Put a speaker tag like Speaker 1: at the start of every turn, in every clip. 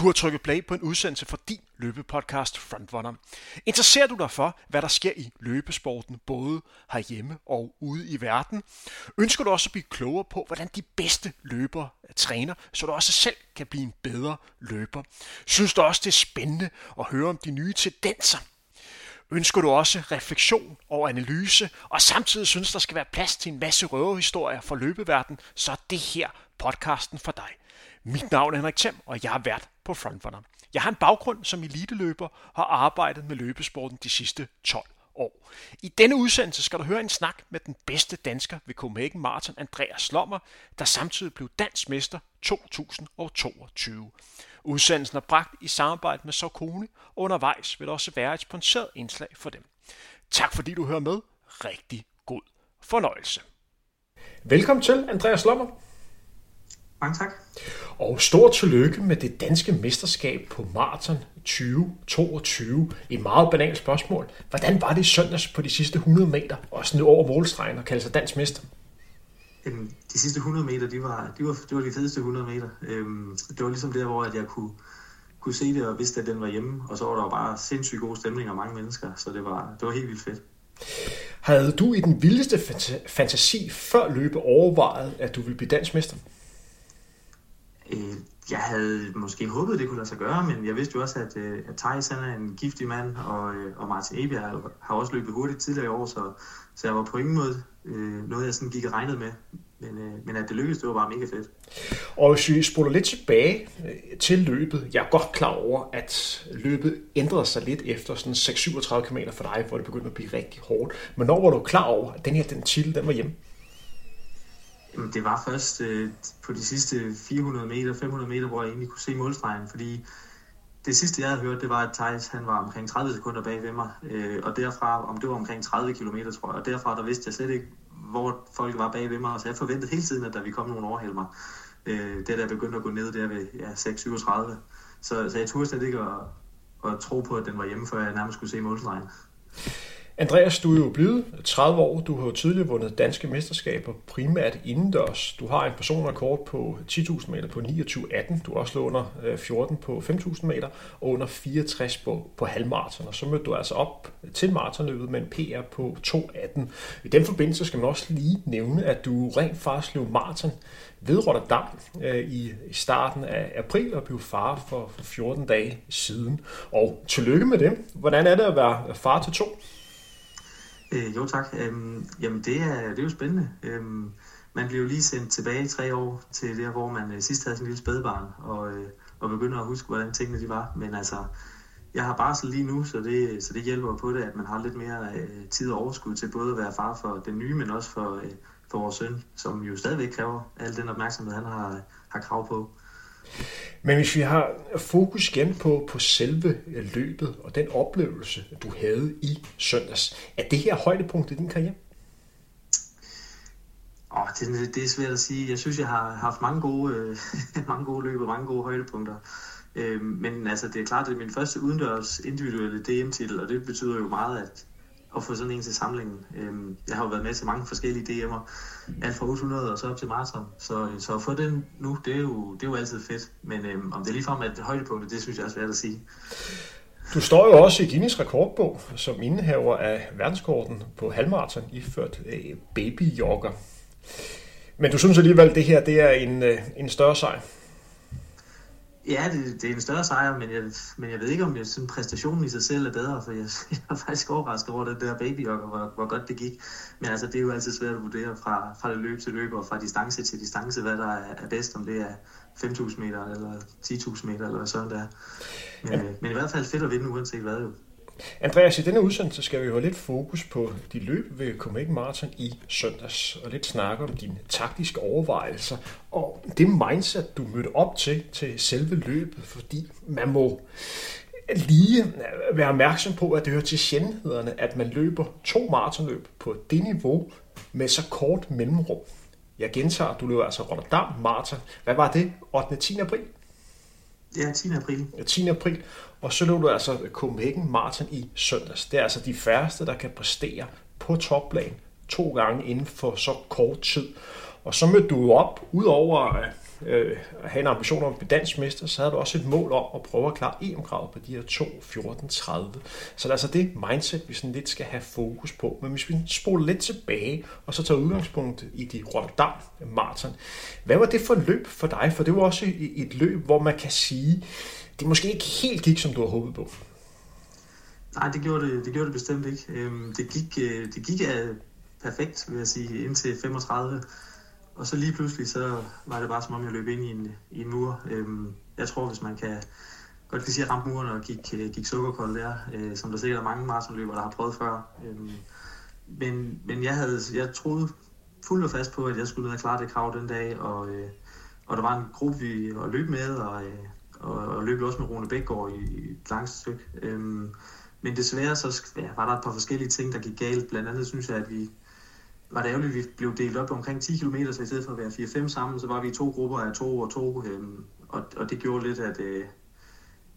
Speaker 1: Du har trykket play på en udsendelse fra din løbepodcast Frontrunner. Interesserer du dig for, hvad der sker i løbesporten, både herhjemme og ude i verden? Ønsker du også at blive klogere på, hvordan de bedste løbere træner, så du også selv kan blive en bedre løber? Synes du også, det er spændende at høre om de nye tendenser? Ønsker du også refleksion og analyse, og samtidig synes, der skal være plads til en masse røverhistorier fra løbeverdenen, så er det her podcasten for dig. Mit navn er Henrik Thiem, og jeg er vært på Frontrunner. Jeg har en baggrund som eliteløber og har arbejdet med løbesporten de sidste 12 år. I denne udsendelse skal du høre en snak med den bedste dansker ved Copenhagen Marathon, Andreas Lommer, der samtidig blev dansk mester 2022. Udsendelsen er bragt i samarbejde med Saucony, og undervejs vil der også være et sponsoreret indslag for dem. Tak fordi du hører med. Rigtig god fornøjelse. Velkommen til, Andreas Lommer.
Speaker 2: Mange tak.
Speaker 1: Og stort tillykke med det danske mesterskab på Marathon 2022. Et meget banalt spørgsmål. Hvordan var det søndags på de sidste 100 meter, og sådan over målstregen og kalde sig dansk mester?
Speaker 2: De sidste 100 meter, de var, de var, det var de fedeste 100 meter. Øhm, det var ligesom der, hvor jeg kunne, kunne se det og vidste, at den var hjemme. Og så var der jo bare sindssygt god stemning og mange mennesker, så det var, det var helt vildt fedt.
Speaker 1: Havde du i den vildeste fantasi før løbe overvejet, at du ville blive dansk mester?
Speaker 2: Øh, jeg havde måske håbet, det kunne lade sig gøre, men jeg vidste jo også, at, øh, at Thijs han er en giftig mand, og, øh, og Martin Ebia har også løbet hurtigt tidligere i år, så, så jeg var på ingen måde øh, noget, jeg sådan gik og regnede med. Men, øh, men at det lykkedes, det var bare mega fedt.
Speaker 1: Og hvis vi spoler lidt tilbage øh, til løbet, jeg er godt klar over, at løbet ændrede sig lidt efter sådan 6-37 km for dig, hvor det begyndte at blive rigtig hårdt. Men når var du klar over, at den her den titel, den var hjemme?
Speaker 2: Jamen, det var først øh, på de sidste 400 meter, 500 meter, hvor jeg egentlig kunne se målstregen, fordi det sidste, jeg havde hørt, det var, at Thijs han var omkring 30 sekunder bag ved mig, øh, og derfra, om det var omkring 30 km, tror jeg, og derfra, der vidste jeg slet ikke, hvor folk var bag ved mig, så jeg forventede hele tiden, at der ville komme nogen overhælde mig. Øh, det der begyndte at gå ned der ved ja, 6.37, så, så jeg turde slet ikke at, at tro på, at den var hjemme, før jeg nærmest skulle se målstregen.
Speaker 1: Andreas, du er jo blevet 30 år. Du har jo tidligere vundet danske mesterskaber, primært indendørs. Du har en personrekord på 10.000 meter på 29.18. Du har også lå under øh, 14 på 5.000 meter og under 64 på, på halvmarathon. Og så mødte du altså op til maratonløbet med en PR på 2.18. I den forbindelse skal man også lige nævne, at du rent faktisk løb maraton ved Rotterdam øh, i starten af april og blev far for, for 14 dage siden. Og tillykke med det. Hvordan er det at være far til to?
Speaker 2: Øh, jo tak. Øhm, jamen det er, det er jo spændende. Øhm, man bliver jo lige sendt tilbage tre år til der, hvor man øh, sidst havde sin lille spædbarn, og, øh, og begynder at huske, hvordan tingene de var. Men altså, jeg har barsel lige nu, så det, så det hjælper på det, at man har lidt mere øh, tid og overskud til både at være far for den nye, men også for, øh, for vores søn, som jo stadigvæk kræver al den opmærksomhed, han har, har krav på.
Speaker 1: Men hvis vi har fokus igen på, på selve løbet og den oplevelse, du havde i søndags, er det her højdepunkt i din karriere?
Speaker 2: Oh, det, det er svært at sige. Jeg synes, jeg har haft mange gode, øh, mange gode løb og mange gode højdepunkter. Øh, men altså, det er klart, at det er min første udendørs individuelle DM-titel, og det betyder jo meget, at at få sådan en til samlingen. Øhm, jeg har jo været med til mange forskellige DM'er, alt fra 800 og så op til maraton. Så, øh, så at få den nu, det er jo, det er jo altid fedt. Men øhm, om det er ligefrem et højdepunkt, det synes jeg er svært at sige.
Speaker 1: Du står jo også i Guinness rekordbog som indehaver af verdenskorten på halvmarathon iført øh, babyjogger. Men du synes alligevel, at det her det er en, øh, en større sejr?
Speaker 2: Ja, det, det er en større sejr, men jeg, men jeg ved ikke, om jeg, sådan præstationen i sig selv er bedre, for jeg, jeg er faktisk overrasket over den der baby, og hvor, hvor godt det gik. Men altså, det er jo altid svært at vurdere fra, fra det løb til løb, og fra distance til distance, hvad der er, er bedst, om det er 5.000 meter, eller 10.000 meter, eller hvad sådan der. Men, ja. men i hvert fald fedt at vinde, uanset hvad jo.
Speaker 1: Andreas, i denne udsendelse skal vi jo have lidt fokus på de løb ved Copenhagen Marathon i søndags, og lidt snakke om dine taktiske overvejelser, og det mindset, du mødte op til, til selve løbet, fordi man må lige være opmærksom på, at det hører til sjældenhederne, at man løber to maratonløb på det niveau med så kort mellemrum. Jeg gentager, du løber altså Rotterdam Marathon. Hvad var det? 8. 10. april?
Speaker 2: Ja, 10. april.
Speaker 1: Ja, 10. april. Og så løb du altså Copenhagen Marathon i søndags. Det er altså de færreste, der kan præstere på topplan to gange inden for så kort tid. Og så mødte du op, udover øh, have en ambition om at blive dansk mester, så havde du også et mål om at prøve at klare EM-kravet på de her 2, 14, 30. Så det er altså det mindset, vi sådan lidt skal have fokus på. Men hvis vi spoler lidt tilbage, og så tager udgangspunkt i de Rotterdam Marathon. Hvad var det for løb for dig? For det var også et løb, hvor man kan sige, det måske ikke helt gik, som du havde håbet på.
Speaker 2: Nej, det gjorde det, det, gjorde det bestemt ikke. Øhm, det gik, øh, det gik af perfekt, vil jeg sige, indtil 35. Og så lige pludselig, så var det bare som om, jeg løb ind i en, i en mur. Øhm, jeg tror, hvis man kan godt kan sige, at rampe muren og gik, øh, gik sukkerkold der, øh, som der sikkert er mange maratonløbere, der har prøvet før. Øhm, men, men jeg, havde, jeg troede fuldt og fast på, at jeg skulle ned og klare det krav den dag, og, øh, og der var en gruppe, vi var løb med, og, øh, og, og løb også med Rune Bækgaard i, i et langt stykke. Øhm, men desværre så ja, var der et par forskellige ting, der gik galt. Blandt andet synes jeg, at vi var det ærgerligt, at vi blev delt op omkring 10 km, så i stedet for at være 4-5 sammen, så var vi i to grupper af to og to. Øhm, og, og det gjorde lidt, at, øh,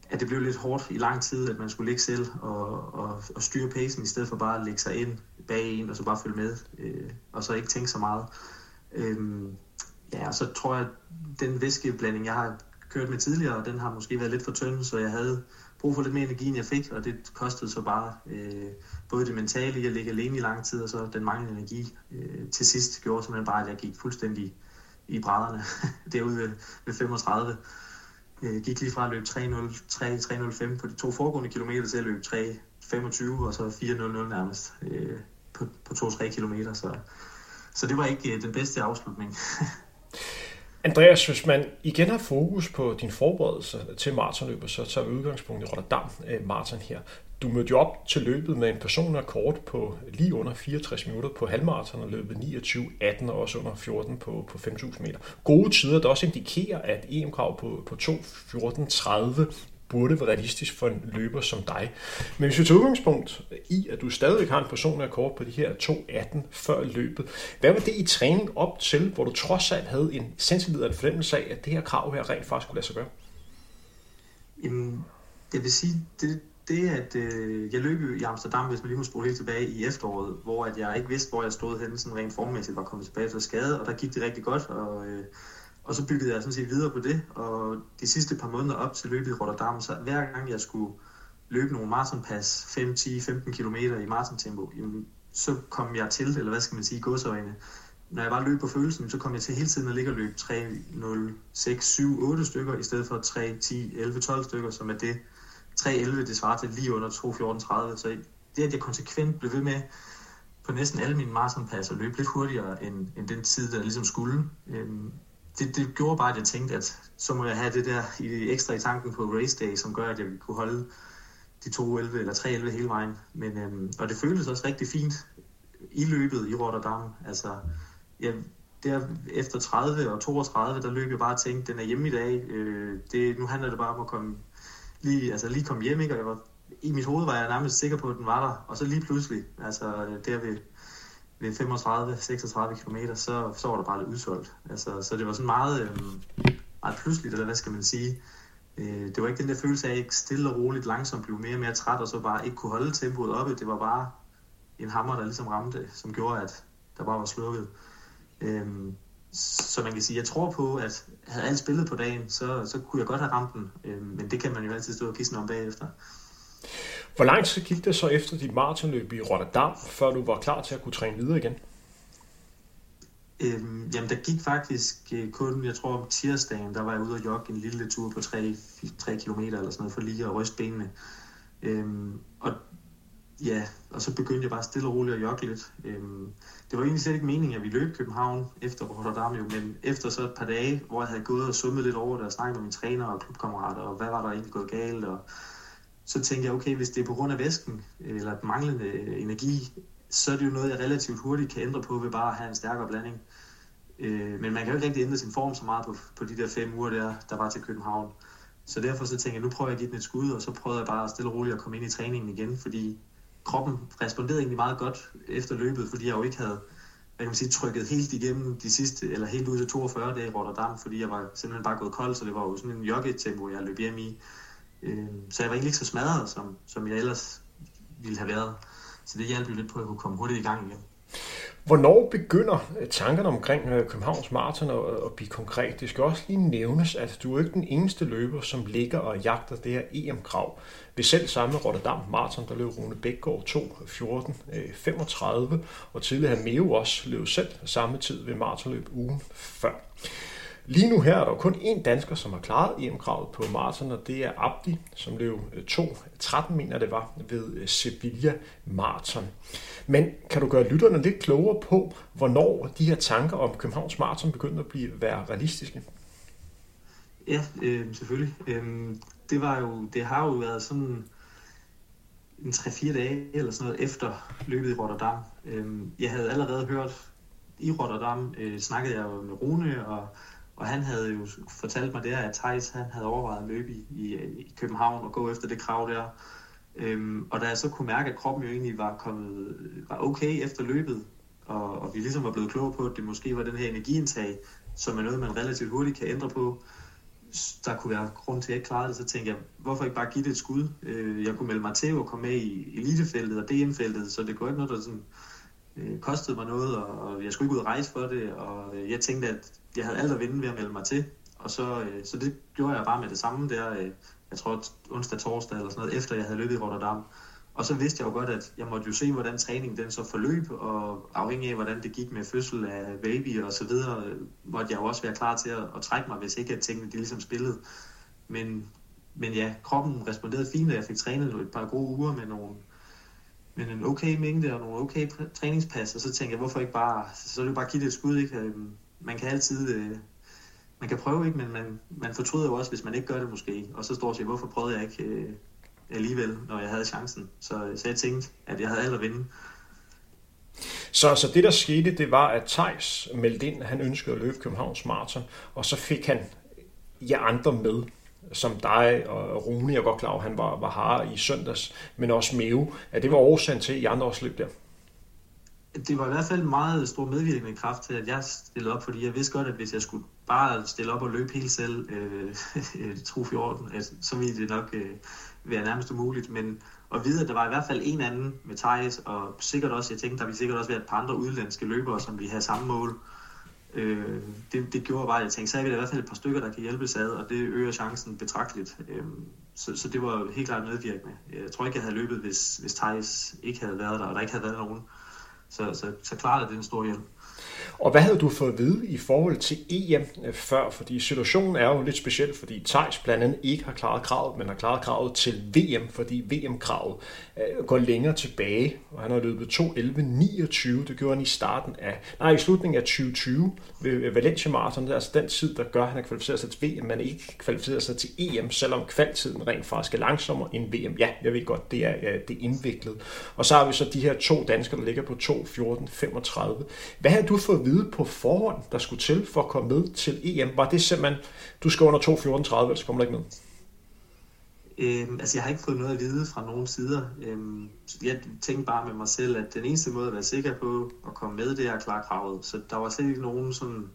Speaker 2: at det blev lidt hårdt i lang tid, at man skulle ligge selv og, og, og styre pacen, i stedet for bare at lægge sig ind bag en, og så bare følge med, øh, og så ikke tænke så meget. Øhm, ja, og så tror jeg, at den væskeblanding, jeg har kørt med tidligere, den har måske været lidt for tynd, så jeg havde brug for lidt mere energi, end jeg fik, og det kostede så bare øh, både det mentale i at ligge alene i lang tid, og så den manglende energi øh, til sidst gjorde simpelthen bare, at jeg gik fuldstændig i brædderne derude ved, ved 35. Øh, gik lige fra at løbe 3.05 på de to foregående kilometer til at løbe 3.25 og så 4.00 nærmest øh, på, på 2-3 kilometer. Så, så det var ikke øh, den bedste afslutning.
Speaker 1: Andreas, hvis man igen har fokus på din forberedelse til maratonløbet, så tager vi udgangspunkt i Rotterdam øh, maraton Marathon her. Du mødte jo op til løbet med en personlig rekord på lige under 64 minutter på halvmarathon og løbet 29-18 og også under 14 på, på 5.000 meter. Gode tider, der også indikerer, at EM-krav på, på 2.14.30 burde være realistisk for en løber som dig. Men hvis vi tager udgangspunkt i, at du stadig har en personlig rekord på de her 2.18 før løbet, hvad var det i træning op til, hvor du trods alt havde en sensibilitet fornemmelse af, at det her krav her rent faktisk kunne lade sig gøre?
Speaker 2: Jamen, jeg vil sige, det, det at øh, jeg løb i Amsterdam, hvis man lige må spole helt tilbage i efteråret, hvor at jeg ikke vidste, hvor jeg stod henne, sådan rent formmæssigt var kommet tilbage fra skade, og der gik det rigtig godt, og øh, og så byggede jeg sådan set videre på det, og de sidste par måneder op til løbet i Rotterdam, så hver gang jeg skulle løbe nogle maratonpas, 5, 10, 15 km i maratontempo, så kom jeg til, eller hvad skal man sige, godsøjne. Når jeg bare løb på følelsen, så kom jeg til hele tiden at ligge og løbe 3, 0, 6, 7, 8 stykker, i stedet for 3, 10, 11, 12 stykker, som er det. 3, 11, det svarer til lige under 2, 14, 30. Så det, at jeg konsekvent blev ved med på næsten alle mine maratonpas og løbe lidt hurtigere end, end den tid, der ligesom skulle, øhm, det, det gjorde bare, at jeg tænkte, at så må jeg have det der i, ekstra i tanken på race day, som gør, at jeg kunne holde de 2.11 eller 3.11 hele vejen. Men, øhm, og det føltes også rigtig fint i løbet i Rotterdam. Altså, jeg, der efter 30 og 32, der løb jeg bare og tænkte, den er hjemme i dag. Øh, det, nu handler det bare om at komme, lige, altså lige komme hjem, ikke? Og jeg var, i mit hoved var jeg nærmest sikker på, at den var der. Og så lige pludselig, altså der ved ved 35-36 km, så, så var der bare lidt udsolgt. Altså, så det var sådan meget, øh, meget pludseligt, eller hvad skal man sige. Øh, det var ikke den der følelse af, at jeg stille og roligt langsomt blev mere og mere træt, og så bare ikke kunne holde tempoet oppe. Det var bare en hammer, der ligesom ramte, som gjorde, at der bare var slukket. Øh, så man kan sige, jeg tror på, at havde alt spillet på dagen, så, så kunne jeg godt have ramt den. Øh, men det kan man jo altid stå og kisse om bagefter.
Speaker 1: Hvor lang tid gik det så efter dit maratonløb i Rotterdam, før du var klar til at kunne træne videre igen?
Speaker 2: Øhm, jamen, der gik faktisk øh, kun, jeg tror om tirsdagen, der var jeg ude og jogge en lille tur på 3, 3 km eller sådan noget, for lige at ryste benene. Øhm, og ja, og så begyndte jeg bare stille og roligt at jogge lidt. Øhm, det var egentlig slet ikke meningen, at vi løb København efter Rotterdam jo, men efter så et par dage, hvor jeg havde gået og summet lidt over det og snakket med mine træner og klubkammerater, og hvad var der egentlig gået galt, og så tænkte jeg, okay, hvis det er på grund af væsken, eller manglende energi, så er det jo noget, jeg relativt hurtigt kan ændre på ved bare at have en stærkere blanding. Øh, men man kan jo ikke rigtig ændre sin form så meget på, på de der fem uger, der, der var til København. Så derfor så tænkte jeg, nu prøver jeg at give den et skud, og så prøvede jeg bare stille og roligt at komme ind i træningen igen, fordi kroppen responderede egentlig meget godt efter løbet, fordi jeg jo ikke havde hvad kan man sige, trykket helt igennem de sidste, eller helt ud til 42 dage i Rotterdam, fordi jeg var simpelthen bare gået kold, så det var jo sådan en joggetempo, jeg løb hjem i. Øh, så jeg var egentlig ikke så smadret, som, som jeg ellers ville have været. Så det hjalp jo lidt på, at jeg kunne komme hurtigt i gang igen.
Speaker 1: Hvornår begynder øh, tankerne omkring øh, Københavns Marathon at, at blive konkret? Det skal også lige nævnes, at du er ikke den eneste løber, som ligger og jagter det her EM-krav. Ved selv samme Rotterdam Marathon, der løb Rune Bækgaard 2, 14, 35, og tidligere Meo også løb selv samme tid ved maratonløb ugen før. Lige nu her er der kun én dansker, som har klaret EM-kravet på maraton, og det er Abdi, som løb øh, 2.13, mener det var, ved øh, Sevilla Marathon. Men kan du gøre lytterne lidt klogere på, hvornår de her tanker om Københavns Marathon begyndte at blive være realistiske?
Speaker 2: Ja, øh, selvfølgelig. Øh, det, var jo, det har jo været sådan en 3-4 dage eller sådan noget efter løbet i Rotterdam. Øh, jeg havde allerede hørt i Rotterdam, øh, snakkede jeg jo med Rune, og og han havde jo fortalt mig der, at Thijs han havde overvejet at løbe i, i, i København og gå efter det krav der. Øhm, og da jeg så kunne mærke, at kroppen jo egentlig var kommet var okay efter løbet, og, og vi ligesom var blevet kloge på, at det måske var den her energiindtag, som er noget, man relativt hurtigt kan ændre på, der kunne være grund til, at jeg ikke klarede det, så tænkte jeg, hvorfor ikke bare give det et skud? Øh, jeg kunne melde mig til at komme med i elitefeltet og DM-feltet, så det kunne ikke noget, der sådan, øh, kostede mig noget, og, og jeg skulle ikke ud og rejse for det, og øh, jeg tænkte, at jeg havde alt at vinde ved at melde mig til. Og så, øh, så det gjorde jeg bare med det samme der, øh, jeg tror onsdag, torsdag eller sådan noget, efter jeg havde løbet i Rotterdam. Og så vidste jeg jo godt, at jeg måtte jo se, hvordan træningen den så forløb, og afhængig af, hvordan det gik med fødsel af baby og så videre, måtte jeg jo også være klar til at, at trække mig, hvis ikke at tingene de ligesom spillede. Men, men ja, kroppen responderede fint, og jeg fik trænet et par gode uger med nogle, men en okay mængde og nogle okay træningspas, og så tænkte jeg, hvorfor ikke bare, så er det bare give det et skud, ikke? Øhm, man kan altid, øh, man kan prøve, ikke? men man, man fortryder jo også, hvis man ikke gør det måske, og så står og siger, hvorfor prøvede jeg ikke øh, alligevel, når jeg havde chancen. Så, så jeg tænkte, at jeg havde alt at vinde.
Speaker 1: Så, så det, der skete, det var, at Tejs meldte ind, at han ønskede at løbe Københavns Marathon, og så fik han jer andre med som dig og Rune, jeg er godt klar over, han var, var har i søndags, men også Meo, at det var årsagen til, at I andre også løb der?
Speaker 2: Det var i hvert fald en meget stor medvirkende kraft til, at jeg stillede op, fordi jeg vidste godt, at hvis jeg skulle bare stille op og løbe helt selv, øh, øh tro 14, altså, så ville det nok øh, være nærmest umuligt. Men at vide, at der var i hvert fald en anden med Thijs, og sikkert også, jeg tænkte, der ville sikkert også være et par andre udlandske løbere, som vi havde samme mål. Øh, det, det gjorde bare, at jeg tænkte, så er vi i hvert fald et par stykker, der kan hjælpes ad, og det øger chancen betragteligt. Øh, så, så det var helt klart medvirkende. Jeg tror ikke, jeg havde løbet, hvis, hvis Thijs ikke havde været der, og der ikke havde været nogen. Så, så, så klarede det en stor hjælp.
Speaker 1: Og hvad havde du fået at vide i forhold til EM øh, før? Fordi situationen er jo lidt speciel, fordi Thijs blandt andet ikke har klaret kravet, men har klaret kravet til VM, fordi VM-kravet Øh, går længere tilbage, og han har løbet 2.11.29, det gjorde han i starten af, nej, i slutningen af 2020 ved Valencia Marathon, det er altså den tid, der gør, at han har kvalificeret sig til VM, men ikke kvalificeret sig til EM, selvom kvaltiden rent faktisk er langsommere end VM. Ja, jeg ved godt, det er, det er indviklet. Og så har vi så de her to danskere, der ligger på 2.14.35. Hvad har du fået at vide på forhånd, der skulle til for at komme med til EM? Var det simpelthen, du skal under 2.14.30, eller så kommer du ikke med?
Speaker 2: Øhm, altså jeg har ikke fået noget at vide fra nogen sider. Øhm, jeg tænkte bare med mig selv, at den eneste måde at være sikker på at komme med, det er at klare kravet. Så der var slet ikke nogen sådan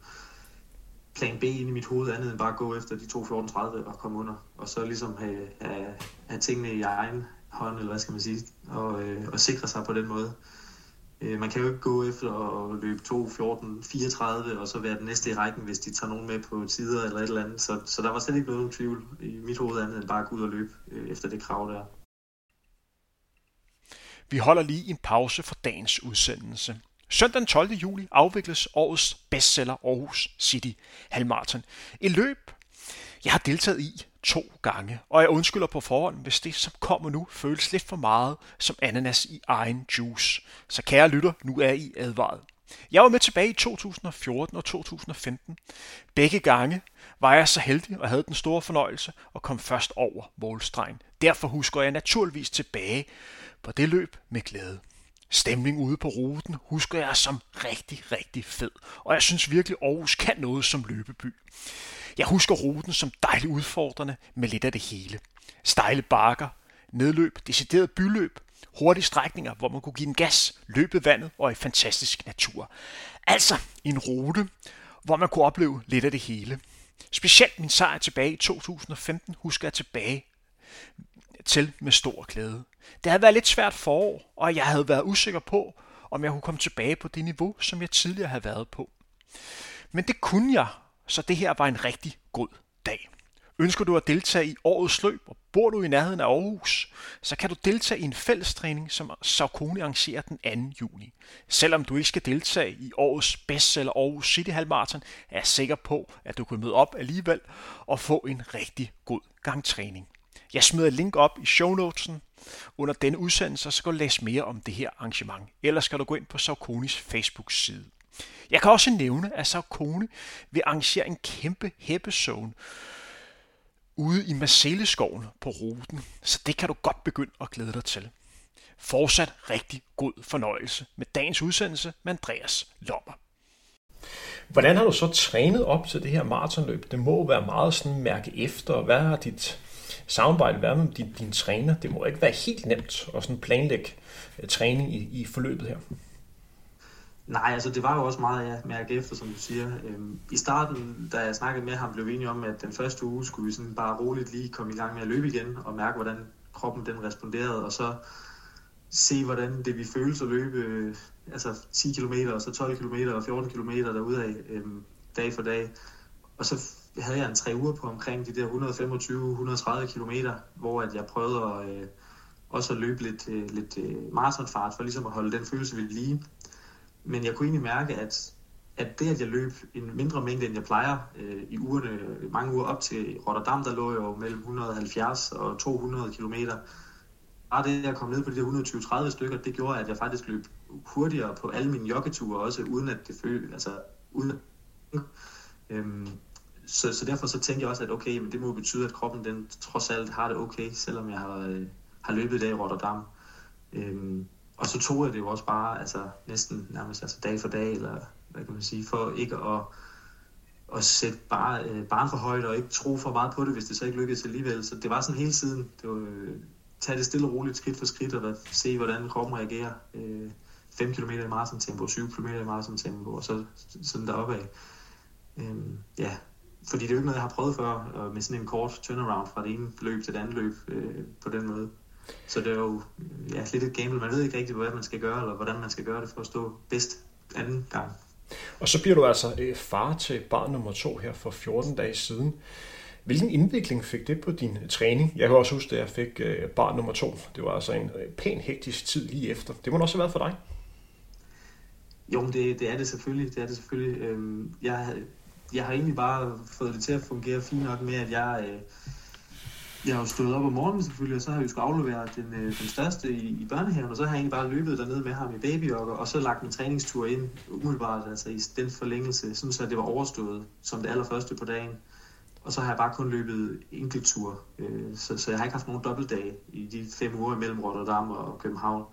Speaker 2: plan B ind i mit hoved, andet end bare at gå efter de 2.14.30 og komme under. Og så ligesom have, have, have tingene i egen hånd, eller hvad skal man sige, og, øh, og sikre sig på den måde. Øh, man kan jo ikke gå efter at løbe 2, 14, 34 og så være den næste i rækken, hvis de tager nogen med på tider eller et eller andet. Så, så der var slet ikke noget tvivl i mit hoved andet end bare at gå ud og løbe øh, efter det krav der.
Speaker 1: Vi holder lige en pause for dagens udsendelse. Søndag den 12. juli afvikles årets bestseller Aarhus City Halvmarathon. Et løb, jeg har deltaget i to gange, og jeg undskylder på forhånd, hvis det, som kommer nu, føles lidt for meget som ananas i egen juice. Så kære lytter, nu er I advaret. Jeg var med tilbage i 2014 og 2015. Begge gange var jeg så heldig og havde den store fornøjelse og kom først over målstregen. Derfor husker jeg naturligvis tilbage på det løb med glæde. Stemning ude på ruten husker jeg som rigtig, rigtig fed, og jeg synes virkelig Aarhus kan noget som løbeby. Jeg husker ruten som dejligt udfordrende med lidt af det hele. Stejle bakker, nedløb, decideret byløb, hurtige strækninger, hvor man kunne give en gas, løbe vandet og i fantastisk natur. Altså en rute, hvor man kunne opleve lidt af det hele. Specielt min sejr tilbage i 2015 husker jeg tilbage til med stor glæde. Det havde været lidt svært forår, og jeg havde været usikker på, om jeg kunne komme tilbage på det niveau, som jeg tidligere havde været på. Men det kunne jeg, så det her var en rigtig god dag. Ønsker du at deltage i årets løb, og bor du i nærheden af Aarhus, så kan du deltage i en fællestræning, som Saucony arrangerer den 2. juni. Selvom du ikke skal deltage i årets bestseller Aarhus City Halvmarathon, er jeg sikker på, at du kan møde op alligevel og få en rigtig god gang træning. Jeg smider et link op i show notesen under denne udsendelse, så kan du læse mere om det her arrangement. eller skal du gå ind på Sauconis Facebook-side. Jeg kan også nævne, at Saucony vil arrangere en kæmpe hæppezone ude i Marcelleskoven på ruten, så det kan du godt begynde at glæde dig til. Fortsat rigtig god fornøjelse med dagens udsendelse med Andreas Lommer. Hvordan har du så trænet op til det her maratonløb? Det må være meget sådan mærke efter. Hvad har dit samarbejde være med din, din træner? Det må ikke være helt nemt at sådan planlægge øh, træning i, i forløbet her.
Speaker 2: Nej, altså det var jo også meget ja, mærke efter, som du siger. Øhm, I starten, da jeg snakkede med ham, blev vi enige om, at den første uge skulle vi sådan bare roligt lige komme i gang med at løbe igen, og mærke, hvordan kroppen den responderede, og så se, hvordan det vi føles at løbe øh, altså 10 km, og så 12 km og 14 km derudad øhm, dag for dag. Og så havde jeg en tre uger på omkring de der 125-130 km, hvor at jeg prøvede at, øh, også at løbe lidt, øh, lidt øh, maratonfart, for ligesom at holde den følelse ved lige. Men jeg kunne egentlig mærke, at, at det, at jeg løb en mindre mængde, end jeg plejer øh, i ugerne, mange uger op til Rotterdam, der lå jeg jo mellem 170 og 200 km. Bare det, at jeg kom ned på de der 120-30 stykker, det gjorde, at jeg faktisk løb hurtigere på alle mine joggeture også, uden at det følte, altså uden øhm, så, så derfor så tænkte jeg også, at okay, men det må betyde, at kroppen den trods alt har det okay, selvom jeg har, øh, har løbet i dag i Rotterdam. Øhm, og så tog jeg det jo også bare, altså næsten nærmest altså dag for dag, eller hvad kan man sige, for ikke at, at sætte bare, øh, barn for højt og ikke tro for meget på det, hvis det så ikke lykkedes alligevel. Så det var sådan hele tiden, det var, øh, tage det stille og roligt skridt for skridt, og se hvordan kroppen reagerer. Øh, 5 km i maratontempo, 7 km i maratontempo, og så sådan deroppe af. Øhm, ja, fordi det er jo ikke noget, jeg har prøvet før, med sådan en kort turnaround fra det ene løb til det andet løb øh, på den måde. Så det er jo ja, lidt et gamble. Man ved ikke rigtig, hvad man skal gøre, eller hvordan man skal gøre det for at stå bedst anden gang.
Speaker 1: Og så bliver du altså øh, far til barn nummer to her for 14 dage siden. Hvilken indvikling fik det på din træning? Jeg kan også huske, at jeg fik øh, barn nummer to. Det var altså en øh, pæn hektisk tid lige efter. Det må også have været for dig.
Speaker 2: Jo, det, det er det selvfølgelig. Det er det selvfølgelig. Øhm, jeg, jeg har egentlig bare fået det til at fungere fint nok med, at jeg, øh, jeg har jo stået op om morgenen selvfølgelig, og så har jeg jo skulle aflevere den, øh, den største i, i børnehaven, og så har jeg egentlig bare løbet dernede med ham i babyjokker, og så lagt en træningstur ind umiddelbart, altså i den forlængelse, sådan så det var overstået som det allerførste på dagen. Og så har jeg bare kun løbet enkelttur, øh, så, så jeg har ikke haft nogen dobbeltdage i de fem uger mellem Rotterdam og København.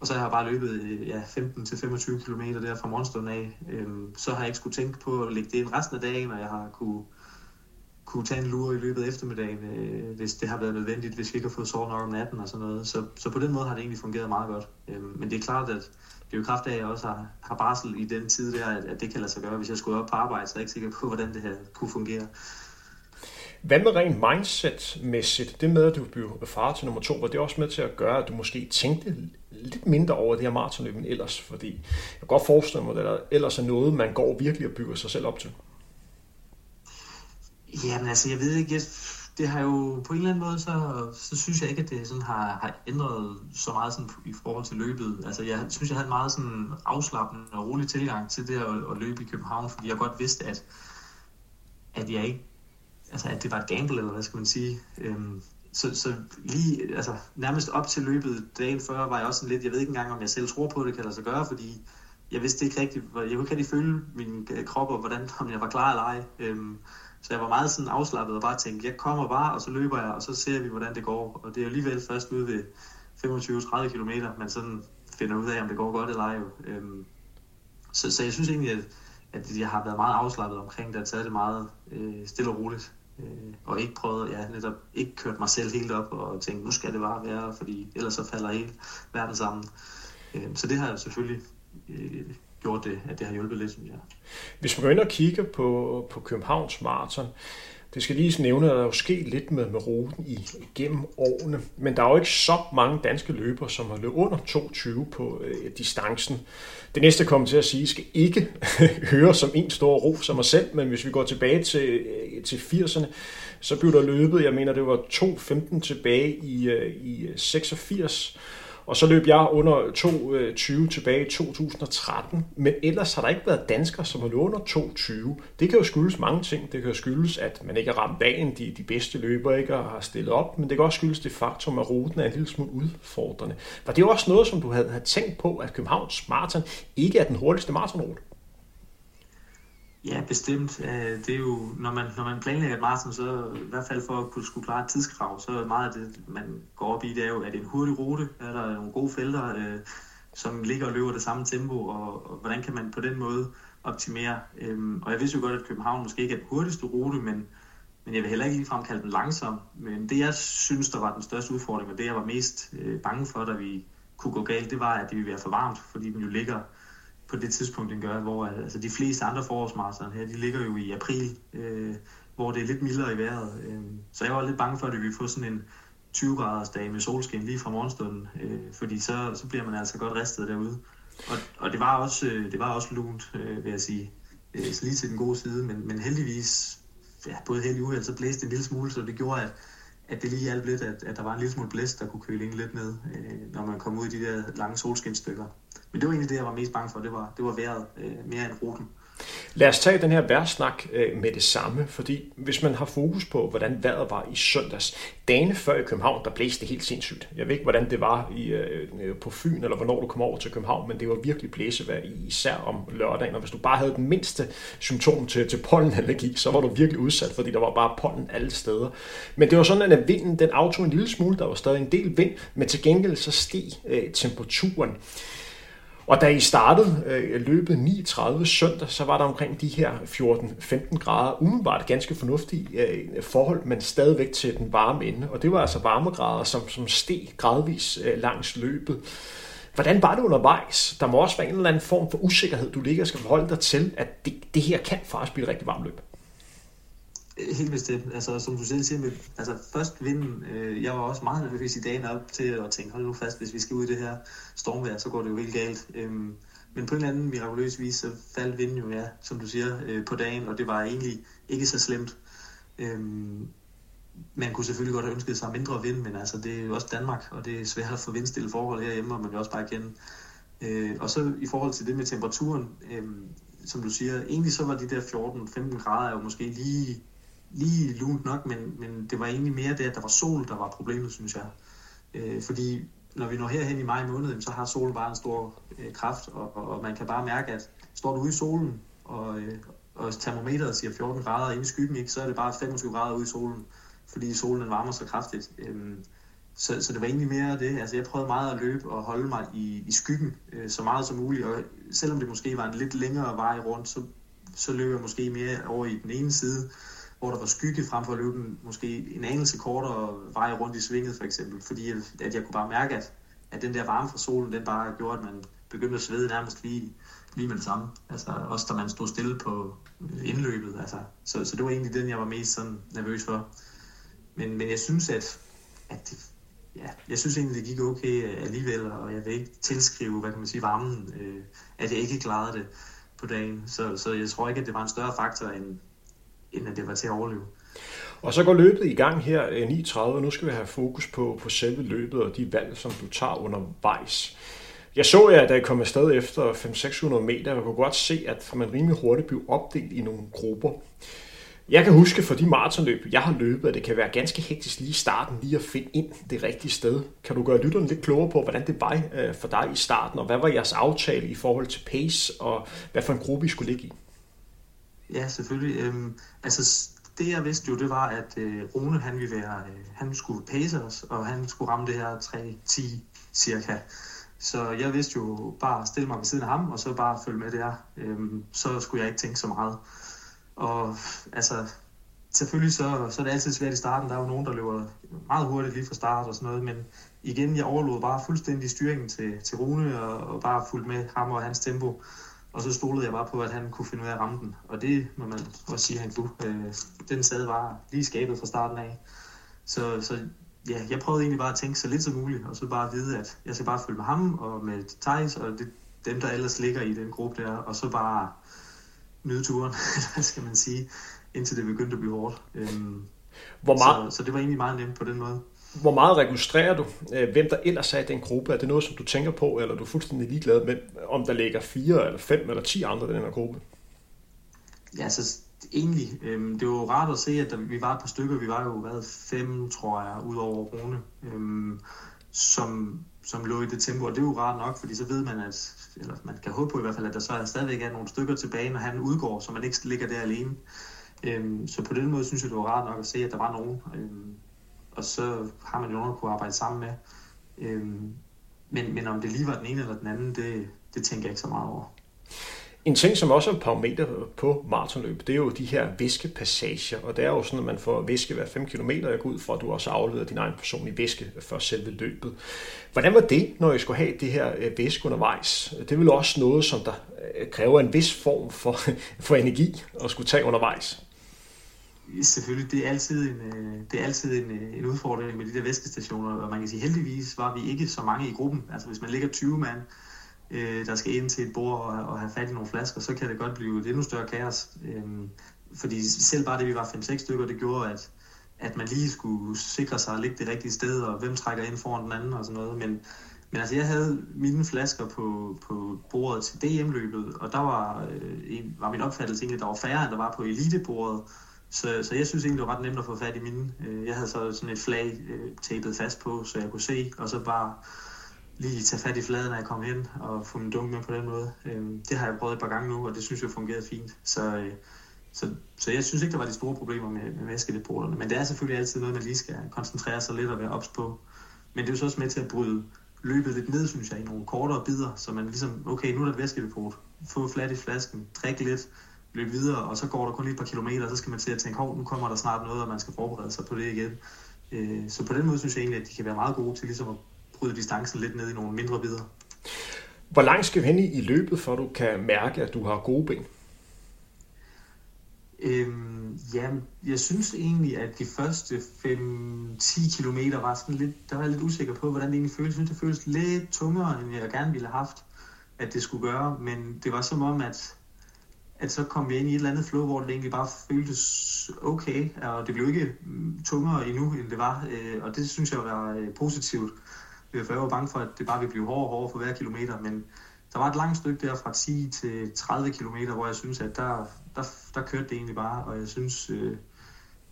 Speaker 2: Og så har jeg bare løbet ja, 15-25 km der fra morgenstunden af. Øhm, så har jeg ikke skulle tænke på at lægge det ind resten af dagen, og jeg har kunne kunne tage en lur i løbet af eftermiddagen, øh, hvis det har været nødvendigt, hvis vi ikke har fået sovet nok om natten og sådan noget. Så, så på den måde har det egentlig fungeret meget godt. Øhm, men det er klart, at det er jo kraft af, at jeg også har, har barsel i den tid der, at, at det kan lade sig gøre. Hvis jeg skulle op på arbejde, så er jeg ikke sikker på, hvordan det her kunne fungere.
Speaker 1: Hvad med rent mindset-mæssigt? Det med, at du blev far til nummer to, var det også med til at gøre, at du måske tænkte lidt mindre over det her maratonløb end ellers? Fordi jeg kan godt forestille mig, at der ellers er noget, man går virkelig og bygger sig selv op til.
Speaker 2: Jamen altså, jeg ved ikke, jeg, det har jo på en eller anden måde, så, så synes jeg ikke, at det sådan har, har ændret så meget sådan i forhold til løbet. Altså, jeg synes, jeg havde en meget sådan afslappende og rolig tilgang til det at, at løbe i København, fordi jeg godt vidste, at, at jeg ikke, altså, at det var et gamble, eller hvad skal man sige. Øhm, så, så lige, altså, nærmest op til løbet dagen før, var jeg også sådan lidt, jeg ved ikke engang, om jeg selv tror på, det kan lade sig gøre, fordi jeg vidste ikke rigtigt, jeg kunne ikke rigtig føle min øh, krop, og hvordan, om jeg var klar eller ej. Øhm, så jeg var meget sådan afslappet og bare tænkte, jeg kommer bare, og så løber jeg, og så ser vi, hvordan det går. Og det er jo alligevel først ude ved 25-30 km, man sådan finder ud af, om det går godt eller ej. Øhm, så, så jeg synes egentlig, at, at jeg har været meget afslappet omkring det, og taget det meget øh, stille og roligt. Øh, og ikke prøvet, ja, netop ikke kørt mig selv helt op og tænkt, nu skal det bare være, fordi ellers så falder hele verden sammen. Øh, så det har jeg selvfølgelig øh, gjort det, at det har hjulpet lidt, synes jeg.
Speaker 1: Hvis man går ind og kigger på, på Københavns Marathon, det skal lige nævne, at der er jo sket lidt med, med ruten i, igennem årene, men der er jo ikke så mange danske løbere, som har løbet under 22 på øh, distancen. Det næste kommer til at sige, skal ikke høre som en stor ro som mig selv, men hvis vi går tilbage til, øh, til 80'erne, så blev der løbet, jeg mener det var 2.15 tilbage i, øh, i øh, 86, og så løb jeg under 2.20 øh, tilbage i 2013, men ellers har der ikke været danskere, som har løbet under 2.20. Det kan jo skyldes mange ting. Det kan jo skyldes, at man ikke har ramt dagen, de, de bedste løbere ikke har stillet op, men det kan også skyldes det faktum, at ruten er en lille smule udfordrende. Var det også noget, som du havde, havde tænkt på, at Københavns Marathon ikke er den hurtigste maratonrute?
Speaker 2: Ja, bestemt. Øh, det er jo, når man, når man planlægger et maraton, så i hvert fald for at kunne skulle klare et tidskrav, så er meget af det, man går op i, det er jo, at det er en hurtig rute, er der nogle gode felter, øh, som ligger og løber det samme tempo, og, og hvordan kan man på den måde optimere. Øhm, og jeg vidste jo godt, at København måske ikke er den hurtigste rute, men, men jeg vil heller ikke ligefrem kalde den langsom. Men det, jeg synes, der var den største udfordring, og det, jeg var mest øh, bange for, da vi kunne gå galt, det var, at det ville være for varmt, fordi den jo ligger på det tidspunkt, den gør, hvor øh, altså, de fleste andre forårsmaratoner her, de ligger jo i april, øh, hvor det er lidt mildere i vejret. Øh, så jeg var lidt bange for, at vi ville få sådan en 20 graders dag med solskin lige fra morgenstunden, øh, fordi så, så bliver man altså godt ristet derude. Og, og det var også, øh, det var også lunt, øh, vil jeg sige. Øh, så lige til den gode side, men, men heldigvis, ja, både heldig uheld, så blæste det en lille smule, så det gjorde, at, at det lige hjalp lidt, at, at der var en lille smule blæst, der kunne køle en lidt ned, øh, når man kom ud i de der lange solskinstykker. Men det var egentlig det, jeg var mest bange for. Det var, det var vejret øh, mere end ruten.
Speaker 1: Lad os tage den her værtsnak øh, med det samme, fordi hvis man har fokus på, hvordan vejret var i søndags, dagene før i København, der blæste det helt sindssygt. Jeg ved ikke, hvordan det var i, øh, øh, på Fyn, eller hvornår du kom over til København, men det var virkelig blæsevejr, især om lørdagen. Og hvis du bare havde den mindste symptom til, til pollenallergi, så var du virkelig udsat, fordi der var bare pollen alle steder. Men det var sådan, at vinden den aftog en lille smule, der var stadig en del vind, men til gengæld så steg øh, temperaturen. Og da I startede øh, løbet 39 søndag, så var der omkring de her 14-15 grader, umiddelbart ganske fornuftige øh, forhold, men stadigvæk til den varme ende. Og det var altså varmegrader, som, som steg gradvis øh, langs løbet. Hvordan var det undervejs? Der må også være en eller anden form for usikkerhed, du ligger og skal forholde dig til, at det, det her kan faktisk blive et rigtig varmt løb.
Speaker 2: Øh, helt bestemt. Altså, som du selv siger, med, altså, først vinden, øh, jeg var også meget nervøs i dagen op til at tænke, hold nu fast, hvis vi skal ud i det her stormvejr, så går det jo helt galt. Øhm, men på en eller anden mirakuløs vis, så faldt vinden jo, ja, som du siger, øh, på dagen, og det var egentlig ikke så slemt. Øhm, man kunne selvfølgelig godt have ønsket sig mindre vind, men altså, det er jo også Danmark, og det er svært at få vindstille forhold herhjemme, og man vil også bare kende. Øh, og så i forhold til det med temperaturen, øh, som du siger, egentlig så var de der 14-15 grader jo måske lige lige lunt nok, men, men det var egentlig mere det, at der var sol, der var problemet, synes jeg. Øh, fordi når vi når herhen i maj måned, så har solen bare en stor øh, kraft, og, og, og man kan bare mærke, at står du ude i solen, og, øh, og termometeret siger 14 grader inde i skyggen, ikke, så er det bare 25 grader ude i solen, fordi solen den varmer så kraftigt. Øh, så, så det var egentlig mere det. Altså, jeg prøvede meget at løbe og holde mig i, i skyggen øh, så meget som muligt, og selvom det måske var en lidt længere vej rundt, så, så løb jeg måske mere over i den ene side, hvor der var skygge frem for at løbe måske en anelse kortere vej rundt i svinget for eksempel, fordi at jeg kunne bare mærke, at, at den der varme fra solen, den bare gjorde, at man begyndte at svede nærmest lige, lige med det samme. Altså også da man stod stille på øh, indløbet. Altså, så, så det var egentlig den, jeg var mest sådan nervøs for. Men, men jeg synes, at, at det, ja, jeg synes egentlig, det gik okay øh, alligevel, og jeg vil ikke tilskrive, hvad kan man sige, varmen, øh, at jeg ikke klarede det på dagen. Så, så jeg tror ikke, at det var en større faktor, end, end at det var til at overleve.
Speaker 1: Og så går løbet i gang her eh, 9.30, nu skal vi have fokus på, på selve løbet og de valg, som du tager undervejs. Jeg så jer, da jeg kom afsted efter 500-600 meter, og kunne godt se, at man rimelig hurtigt blev opdelt i nogle grupper. Jeg kan huske for de maratonløb, jeg har løbet, at det kan være ganske hektisk lige i starten, lige at finde ind det rigtige sted. Kan du gøre lytterne lidt klogere på, hvordan det var eh, for dig i starten, og hvad var jeres aftale i forhold til pace, og hvad for en gruppe I skulle ligge i?
Speaker 2: Ja, selvfølgelig. Øhm, altså, det jeg vidste jo, det var, at øh, Rune, han ville være, øh, han skulle pace os, og han skulle ramme det her 3-10 cirka. Så jeg vidste jo bare at stille mig ved siden af ham, og så bare følge med der. Øhm, så skulle jeg ikke tænke så meget. Og altså, selvfølgelig så, så er det altid svært i starten. Der er jo nogen, der løber meget hurtigt lige fra start og sådan noget, men igen, jeg overlod bare fuldstændig styringen til, til Rune, og, og bare fulgte med ham og hans tempo. Og så stolede jeg bare på, at han kunne finde ud af at ramme den. Og det må man også sige, at han kunne. Øh, den sad bare lige skabet fra starten af. Så, så ja, jeg prøvede egentlig bare at tænke så lidt som muligt, og så bare vide, at jeg skal bare følge med ham og med Thijs og det, dem, der ellers ligger i den gruppe der, og så bare nyde turen, skal man sige, indtil det begyndte at blive hårdt. Øhm, Hvor meget... så, så det var egentlig meget nemt på den måde.
Speaker 1: Hvor meget registrerer du, øh, hvem der ellers er i den gruppe? Er det noget, som du tænker på, eller er du fuldstændig ligeglad med, om der ligger fire, eller fem, eller ti andre i den her gruppe?
Speaker 2: Ja, så egentlig, øhm, det var jo rart at se, at vi var et par stykker, vi var jo været fem, tror jeg, ud over Rune, øhm, som, som lå i det tempo, og det er jo rart nok, fordi så ved man, at, eller man kan håbe på i hvert fald, at der så er stadigvæk er nogle stykker tilbage, når han udgår, så man ikke ligger der alene. Øhm, så på den måde synes jeg, det var rart nok at se, at der var nogen, øhm, og så har man jo nogen at kunne arbejde sammen med. Øhm, men, men om det lige var den ene eller den anden, det, det tænker jeg ikke så meget over.
Speaker 1: En ting, som også er parameter på maratonløb, det er jo de her væskepassager, og det er jo sådan, at man får væske hver 5 km. Jeg går ud fra, at du også afleder din egen personlige væske for selve løbet. Hvordan var det, når I skulle have det her øh, væske undervejs? Det er vel også noget, som der øh, kræver en vis form for, for energi at skulle tage undervejs?
Speaker 2: Selvfølgelig, det er altid en, øh, det er altid en, øh, en udfordring med de der væskestationer, og man kan sige, heldigvis var vi ikke så mange i gruppen. Altså hvis man ligger 20 mand, øh, der skal ind til et bord og, og have fat i nogle flasker, så kan det godt blive et endnu større kaos. Øh, fordi selv bare det, vi var 5-6 stykker, det gjorde, at, at man lige skulle sikre sig at ligge det rigtige sted, og hvem trækker ind foran den anden og sådan noget. Men, men altså, jeg havde mine flasker på, på bordet til DM-løbet, og der var, øh, en, var min opfattelse egentlig, at der var færre, end der var på elitebordet. Så, så jeg synes egentlig, det var ret nemt at få fat i mine. Øh, jeg havde så sådan et flag øh, tapet fast på, så jeg kunne se, og så bare lige tage fat i fladen, når jeg kom hen og få min dunk med på den måde. Øh, det har jeg prøvet et par gange nu, og det synes jeg fungerede fint. Så, så, så jeg synes ikke, der var de store problemer med, med væskedepoterne. Men det er selvfølgelig altid noget, man lige skal koncentrere sig lidt og være ops på. Men det er jo så også med til at bryde løbet lidt ned, synes jeg, i nogle kortere bidder, så man ligesom, okay, nu er der et væskedepot, få flat i flasken, træk lidt, løb videre, og så går der kun lige et par kilometer, og så skal man til at tænke, hov, nu kommer der snart noget, og man skal forberede sig på det igen. Øh, så på den måde synes jeg egentlig, at de kan være meget gode til ligesom at bryde distancen lidt ned i nogle mindre bidder.
Speaker 1: Hvor langt skal du hen i løbet, for du kan mærke, at du har gode ben?
Speaker 2: Øhm, ja, jeg synes egentlig, at de første 5-10 kilometer var sådan lidt, der var jeg lidt usikker på, hvordan det egentlig føltes. Jeg synes, det føltes lidt tungere, end jeg gerne ville have haft, at det skulle gøre. Men det var som om, at, at så kom vi ind i et eller andet flow, hvor det egentlig bare føltes okay. Og det blev ikke mm, tungere endnu, end det var. Øh, og det synes jeg var øh, positivt. For jeg var bange for, at det bare ville blive hårdere og hårdere for hver kilometer, men der var et langt stykke der fra 10 til 30 km, hvor jeg synes, at der, der, der kørte det egentlig bare, og jeg synes, øh,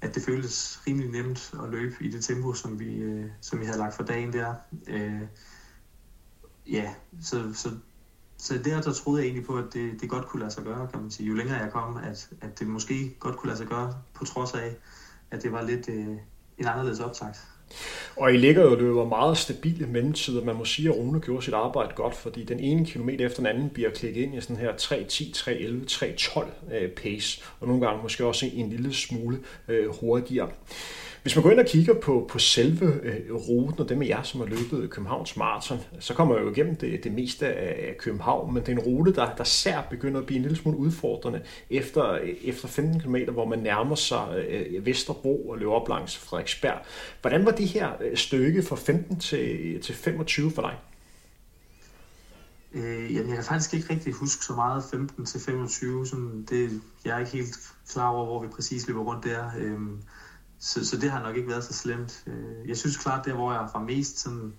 Speaker 2: at det føltes rimelig nemt at løbe i det tempo, som vi, øh, som vi havde lagt for dagen der. Øh, ja, så, så, så der, der troede jeg egentlig på, at det, det godt kunne lade sig gøre, kan man sige. Jo længere jeg kom, at, at det måske godt kunne lade sig gøre, på trods af, at det var lidt øh, en anderledes optakt.
Speaker 1: Og I ligger jo løber meget stabile mellemtider. Man må sige, at Rune gjorde sit arbejde godt, fordi den ene kilometer efter den anden bliver klikket ind i sådan her 3.10, 3.11, 3.12 pace, og nogle gange måske også en lille smule øh, hurtigere. Hvis man går ind og kigger på, på selve øh, ruten, og det med jer, som har løbet Københavns Marathon, så kommer jeg jo igennem det, det meste af København, men det er en rute, der, der sær begynder at blive en lille smule udfordrende efter, efter 15 km, hvor man nærmer sig øh, Vesterbro og løber op langs Frederiksberg. Hvordan var det her øh, stykke fra 15 til, til 25 for dig?
Speaker 2: Øh, jamen, jeg kan faktisk ikke rigtig huske så meget 15 til 25. Sådan det, jeg er ikke helt klar over, hvor vi præcis løber rundt der. Øh, så, så det har nok ikke været så slemt. Øh, jeg synes klart, der hvor jeg var mest sådan,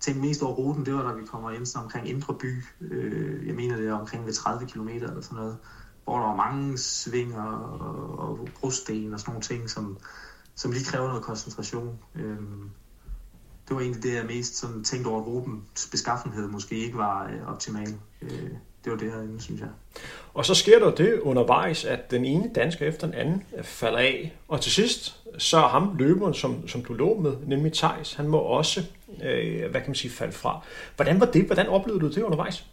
Speaker 2: tænkte mest over ruten, det var da vi kommer ind sådan omkring Indre By. Øh, jeg mener det er omkring ved 30 km eller sådan noget. Hvor der var mange svinger og, og brosten og sådan nogle ting, som, som lige kræver noget koncentration. Øh, det var egentlig det, jeg mest sådan tænkte over, at rutens beskaffenhed måske ikke var øh, optimal øh, det var det herinde, synes jeg.
Speaker 1: Og så sker der det undervejs, at den ene dansker efter den anden falder af. Og til sidst, så er ham løberen, som, som du lå med, nemlig Thijs, han må også, øh, hvad kan man sige, falde fra. Hvordan var det? Hvordan oplevede du det undervejs?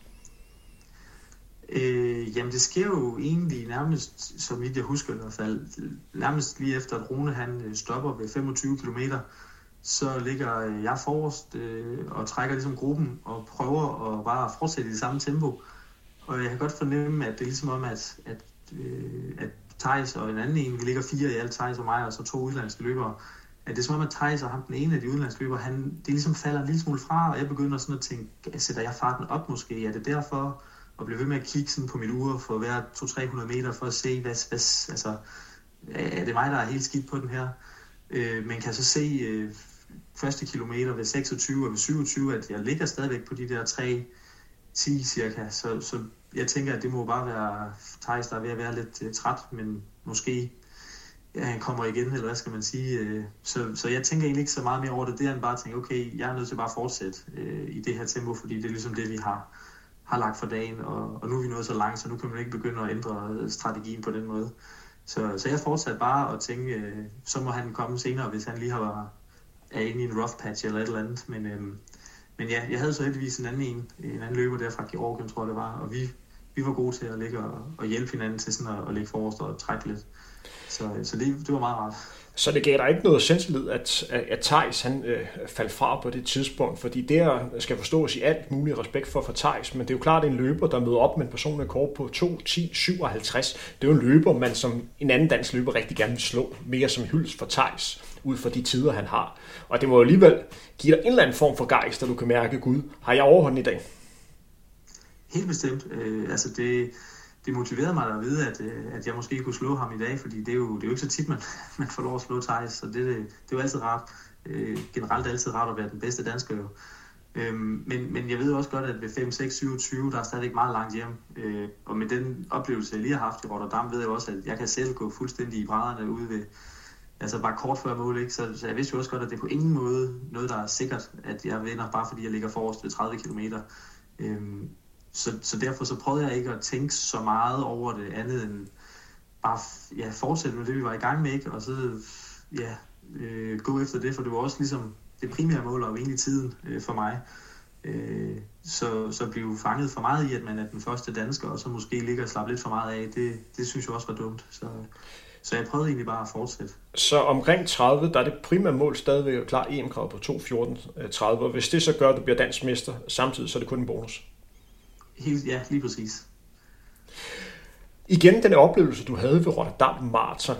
Speaker 2: Øh, jamen det sker jo egentlig nærmest, som vidt jeg husker i hvert fald, nærmest lige efter at Rune han øh, stopper ved 25 km, så ligger jeg forrest øh, og trækker ligesom gruppen og prøver at bare fortsætte i det samme tempo. Og jeg kan godt fornemme, at det er ligesom om, at, at, øh, at Thijs og en anden en, vi ligger fire i alt, Thijs og mig, og så to udlandske løbere, at det er som om, at Thijs og ham, den ene af de udenlandske løbere, han, det ligesom falder en lille smule fra, og jeg begynder sådan at tænke, sætter jeg farten op måske? Er det derfor? Og blive ved med at kigge sådan på mit ure for hver 200-300 meter for at se, hvad, hvad, altså, er det mig, der er helt skidt på den her? Øh, man kan så se øh, første kilometer ved 26 og ved 27, at jeg ligger stadigvæk på de der tre 10 cirka, så, så jeg tænker, at det må bare være Thijs, der er ved at være lidt øh, træt, men måske ja, han kommer igen, eller hvad skal man sige. Øh. Så, så jeg tænker egentlig ikke så meget mere over det, det er end bare at tænke, okay, jeg er nødt til bare at fortsætte øh, i det her tempo, fordi det er ligesom det, vi har, har lagt for dagen, og, og nu er vi nået så langt, så nu kan man ikke begynde at ændre strategien på den måde. Så, så jeg fortsatte bare at tænke, så må han komme senere, hvis han lige har været, er inde i en rough patch eller et eller andet, men... Øh, men ja, jeg havde så heldigvis en anden en, en anden løber der fra Georgien, tror jeg det var, og vi, vi var gode til at ligge og, og hjælpe hinanden til sådan at, at ligge forrest og trække lidt. Så, så det, det var meget rart.
Speaker 1: Så det gav dig ikke noget selvtillid, at, at Thijs han øh, faldt fra på det tidspunkt, fordi det skal forstås i alt mulig respekt for for Thijs, men det er jo klart, at en løber, der møder op med en personlig kort på 2, 10, 57, det er jo en løber, man som en anden dansk løber rigtig gerne vil slå, mere som hyldes for Thijs, ud fra de tider, han har. Og det må jo alligevel give dig en eller anden form for gejst, der du kan mærke, Gud, har jeg overhånden i dag?
Speaker 2: Helt bestemt. Øh, altså det, det motiverede mig at vide, at, øh, at jeg måske kunne slå ham i dag, fordi det er jo, det er jo ikke så tit, man, man får lov at slå Thijs, så det, det, det er jo altid rart. Øh, generelt altid rart at være den bedste dansker jo. Øhm, men, men jeg ved også godt, at ved 5, 6, 27, der er stadig meget langt hjem. Øh, og med den oplevelse, jeg lige har haft i Rotterdam, ved jeg også, at jeg kan selv gå fuldstændig i brædderne ude ved, altså bare kort før mål, ikke? Så, så jeg vidste jo også godt, at det er på ingen måde noget, der er sikkert, at jeg vinder, bare fordi jeg ligger forrest ved 30 km. Øhm, så, så derfor så prøvede jeg ikke at tænke så meget over det andet end bare ja, fortsætte med det, vi var i gang med, ikke? og så ja, øh, gå efter det, for det var også ligesom det primære mål, og egentlig tiden øh, for mig. Øh, så, så blive fanget for meget i, at man er den første dansker, og så måske ligger og slappe lidt for meget af, det, det synes jeg også var dumt. Så, så jeg prøvede egentlig bare at fortsætte.
Speaker 1: Så omkring 30, der er det primære mål stadigvæk at klare EM-krav på 2.14.30, og hvis det så gør, at du bliver dansk mester samtidig, så er det kun en bonus.
Speaker 2: Helt, ja, lige præcis.
Speaker 1: Igen den oplevelse, du havde ved Rotterdam Marathon.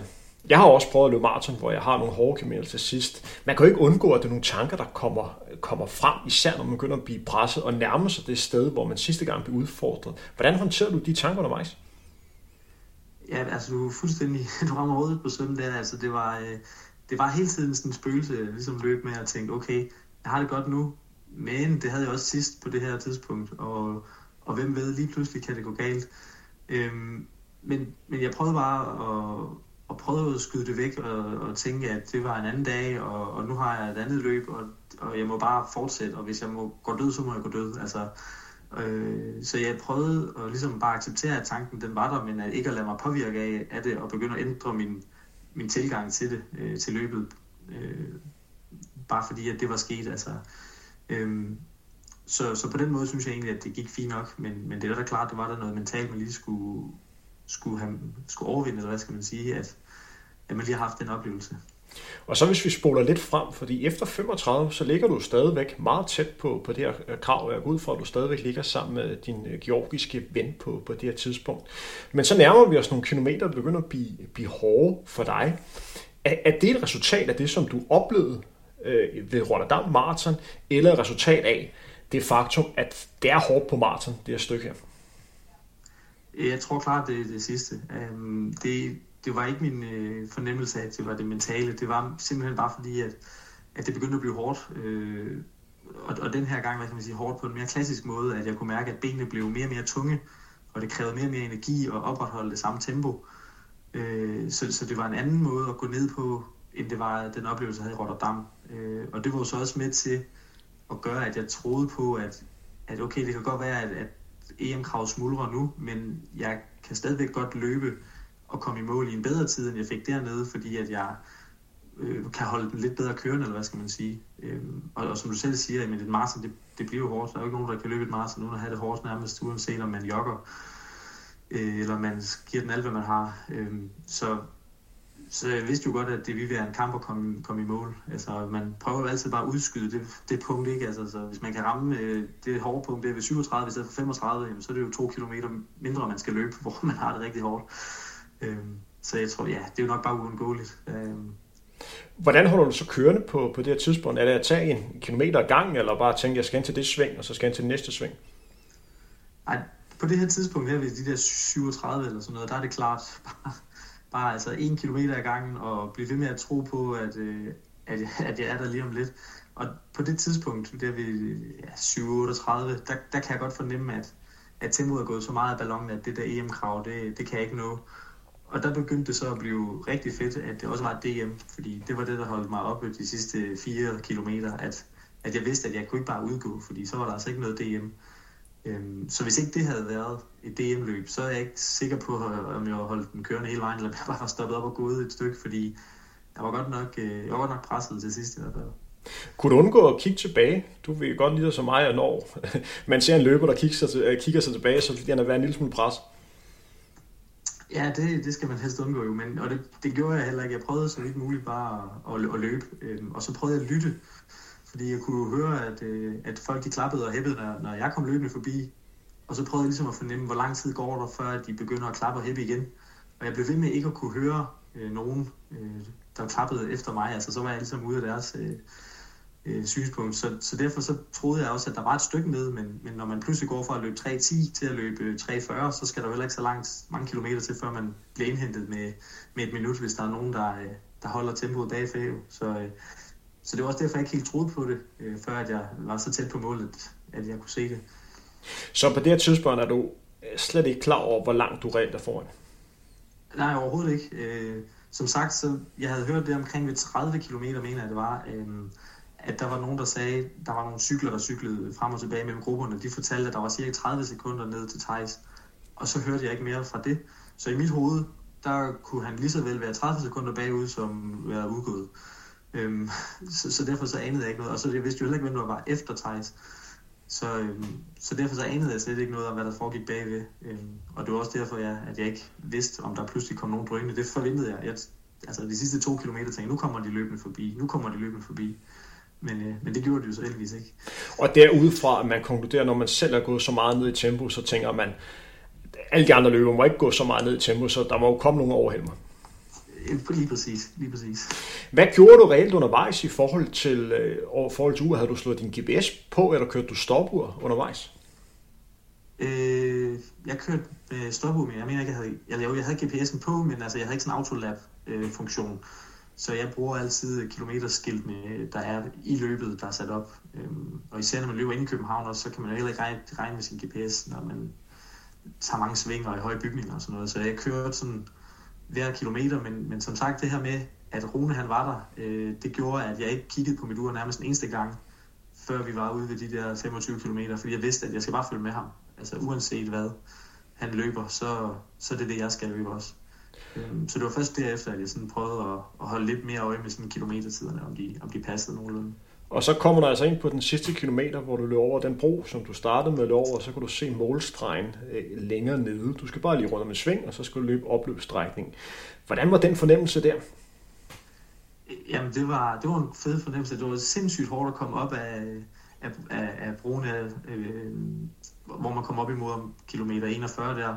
Speaker 1: Jeg har også prøvet at løbe maraton, hvor jeg har nogle hårde kilometer til sidst. Man kan jo ikke undgå, at det er nogle tanker, der kommer, kommer frem, især når man begynder at blive presset og nærme sig det sted, hvor man sidste gang blev udfordret. Hvordan håndterer du de tanker undervejs?
Speaker 2: Ja, altså du er fuldstændig, du rammer hovedet på sømmen der. Altså det var, øh, det var hele tiden sådan en spøgelse, ligesom løb med at tænke, okay, jeg har det godt nu, men det havde jeg også sidst på det her tidspunkt, og og hvem ved, lige pludselig kan det gå galt. Øhm, men, men jeg prøvede bare at, at prøve at skyde det væk og, og tænke, at det var en anden dag, og, og nu har jeg et andet løb, og, og jeg må bare fortsætte, og hvis jeg må gå død, så må jeg gå død. Altså, øh, så jeg prøvede at ligesom bare acceptere, at tanken den var der, men at ikke at lade mig påvirke af, af det, og begynde at ændre min, min tilgang til det, øh, til løbet. Øh, bare fordi, at det var sket. Altså, øh, så, så på den måde synes jeg egentlig, at det gik fint nok, men, men det er da klart, det var der noget mentalt, man lige skulle, skulle, have, skulle overvinde, eller hvad skal man sige, at, at man lige har haft den oplevelse.
Speaker 1: Og så hvis vi spoler lidt frem, fordi efter 35, så ligger du stadigvæk meget tæt på, på det her øh, krav, jeg går ud fra, at du stadigvæk ligger sammen med din øh, georgiske ven på, på det her tidspunkt. Men så nærmer vi os nogle kilometer, der begynder at blive, blive hårde for dig. Er, er det et resultat af det, som du oplevede øh, ved Rotterdam Marathon, eller et resultat af, det faktum, at det er hårdt på maraton, det her stykke her?
Speaker 2: Jeg tror klart, det er det sidste. Øhm, det, det var ikke min øh, fornemmelse af, at det var det mentale. Det var simpelthen bare fordi, at, at det begyndte at blive hårdt. Øh, og, og den her gang, hvad kan man sige, hårdt på en mere klassisk måde, at jeg kunne mærke, at benene blev mere og mere tunge, og det krævede mere og mere energi at opretholde det samme tempo. Øh, så, så det var en anden måde at gå ned på, end det var den oplevelse, jeg havde i Rotterdam. Øh, og det var så også med til at gøre, at jeg troede på, at, at okay, det kan godt være, at, at EM-krav smuldrer nu, men jeg kan stadigvæk godt løbe og komme i mål i en bedre tid, end jeg fik dernede, fordi at jeg øh, kan holde den lidt bedre kørende, eller hvad skal man sige. Øh, og, og som du selv siger, jamen, et maraton, det, det bliver hårdt. Der er jo ikke nogen, der kan løbe et maraton uden at have det hårdt nærmest, uanset om man jogger, øh, eller man giver den alt, hvad man har. Øh, så så jeg vidste jo godt, at det ville være en kamp at komme, komme i mål. Altså, man prøver jo altid bare at udskyde det, det punkt, ikke? Altså, så hvis man kan ramme øh, det hårde punkt, det er ved 37 i stedet for 35, jamen, så er det jo to kilometer mindre, man skal løbe, hvor man har det rigtig hårdt. Øhm, så jeg tror, ja, det er jo nok bare uundgåeligt. Øhm,
Speaker 1: Hvordan holder du så kørende på, på det her tidspunkt? Er det at tage en kilometer gang, eller bare tænke, at jeg skal ind til det sving, og så skal jeg ind til det næste sving?
Speaker 2: Nej, på det her tidspunkt her ved de der 37 eller sådan noget, der er det klart bare, bare altså en kilometer ad gangen, og blive ved med at tro på, at, øh, at, at jeg er der lige om lidt. Og på det tidspunkt, der ved ja, 7-38, der, der kan jeg godt fornemme, at, at tempoet er gået så meget af ballonen, at det der EM-krav, det, det kan jeg ikke nå. Og der begyndte det så at blive rigtig fedt, at det også var et DM, fordi det var det, der holdt mig oppe de sidste fire kilometer, at, at jeg vidste, at jeg kunne ikke bare udgå, fordi så var der altså ikke noget DM. Øhm, så hvis ikke det havde været et DM-løb, så er jeg ikke sikker på, om jeg holdt den kørende hele vejen, eller jeg bare var stoppet op og gået et stykke, fordi jeg var godt nok, øh, jeg var godt nok presset til sidst i hvert fald.
Speaker 1: Kunne du undgå at kigge tilbage? Du vil godt lide som mig, og når man ser en løber, der kigger sig, kigger sig tilbage, så bliver han være en lille smule pres.
Speaker 2: Ja, det, det skal man helst undgå jo, men, og det, det gjorde jeg heller ikke. Jeg prøvede så vidt muligt bare at, at, at løbe, øhm, og så prøvede jeg at lytte, fordi jeg kunne høre, at, øh, at folk de klappede og hæppede, når, når jeg kom løbende forbi. Og så prøvede jeg ligesom at fornemme, hvor lang tid går der, før de begynder at klappe og hæppe igen. Og jeg blev ved med ikke at kunne høre øh, nogen, øh, der klappede efter mig. Altså så var jeg ligesom ude af deres øh, øh, synspunkt. Så, så derfor så troede jeg også, at der var et stykke ned, men, men når man pludselig går fra at løbe 3.10 til at løbe 3.40, så skal der jo heller ikke så langt, mange kilometer til, før man bliver indhentet med, med et minut, hvis der er nogen, der, øh, der holder tempoet bagfra. Så, øh, så det var også derfor, jeg ikke helt troede på det, øh, før at jeg var så tæt på målet, at jeg kunne se det.
Speaker 1: Så på det her tidspunkt er du slet ikke klar over, hvor langt du reelt er foran?
Speaker 2: Nej, overhovedet ikke. Øh, som sagt, så jeg havde hørt det omkring ved 30 km, mener jeg det var, øh, at der var nogen, der sagde, der var nogle cykler, der cyklede frem og tilbage mellem grupperne. De fortalte, at der var cirka 30 sekunder ned til Thijs. Og så hørte jeg ikke mere fra det. Så i mit hoved, der kunne han lige så vel være 30 sekunder bagud, som være udgået. Øhm, så, så derfor så anede jeg ikke noget. Og så jeg vidste jo heller ikke, hvem der var efter Thijs. Så, øhm, så derfor så anede jeg slet ikke noget om, hvad der foregik bagved. Øhm, og det var også derfor, jeg, at jeg ikke vidste, om der pludselig kom nogen drønende. Det forventede jeg. jeg altså de sidste to kilometer tænkte jeg, nu kommer de løbende forbi. Nu kommer de løbende forbi. Men, øh, men det gjorde det jo så heldigvis ikke.
Speaker 1: Og derudfra, at man konkluderer, når man selv er gået så meget ned i tempo, så tænker man, alle de andre løber må ikke gå så meget ned i tempo, så der må jo komme nogen overhælde mig.
Speaker 2: Lige præcis, lige præcis.
Speaker 1: Hvad gjorde du reelt undervejs i forhold til, øh, forhold til uge? Havde du slået din GPS på, eller kørte du stopur undervejs?
Speaker 2: Øh, jeg kørte øh, stopur, men jeg mener ikke, jeg havde, jeg, jeg havde GPS'en på, men altså, jeg havde ikke sådan en autolab-funktion. Øh, så jeg bruger altid kilometerskiltene, der er i løbet, der er sat op. Øhm, og især når man løber ind i København, også, så kan man jo heller ikke regne, med sin GPS, når man tager mange svinger i høje bygninger og sådan noget. Så jeg kørte sådan hver kilometer, men, men som sagt det her med, at Rune han var der, øh, det gjorde, at jeg ikke kiggede på mit ur nærmest en eneste gang, før vi var ude ved de der 25 km, fordi jeg vidste, at jeg skal bare følge med ham. Altså uanset hvad han løber, så, så det er det det, jeg skal løbe også. Øhm, så det var først derefter, at jeg sådan prøvede at, at holde lidt mere øje med sådan kilometertiderne, om de, om de passede nogenlunde.
Speaker 1: Og så kommer du altså ind på den sidste kilometer, hvor du løber over den bro, som du startede med at løbe over, og så kan du se målstregen øh, længere nede. Du skal bare lige rundt om en sving, og så skal du løbe opløbsstrækningen. Hvordan var den fornemmelse der?
Speaker 2: Jamen, det var, det var en fed fornemmelse. Det var sindssygt hårdt at komme op af, af, af, af broen, øh, hvor man kom op imod om kilometer 41 der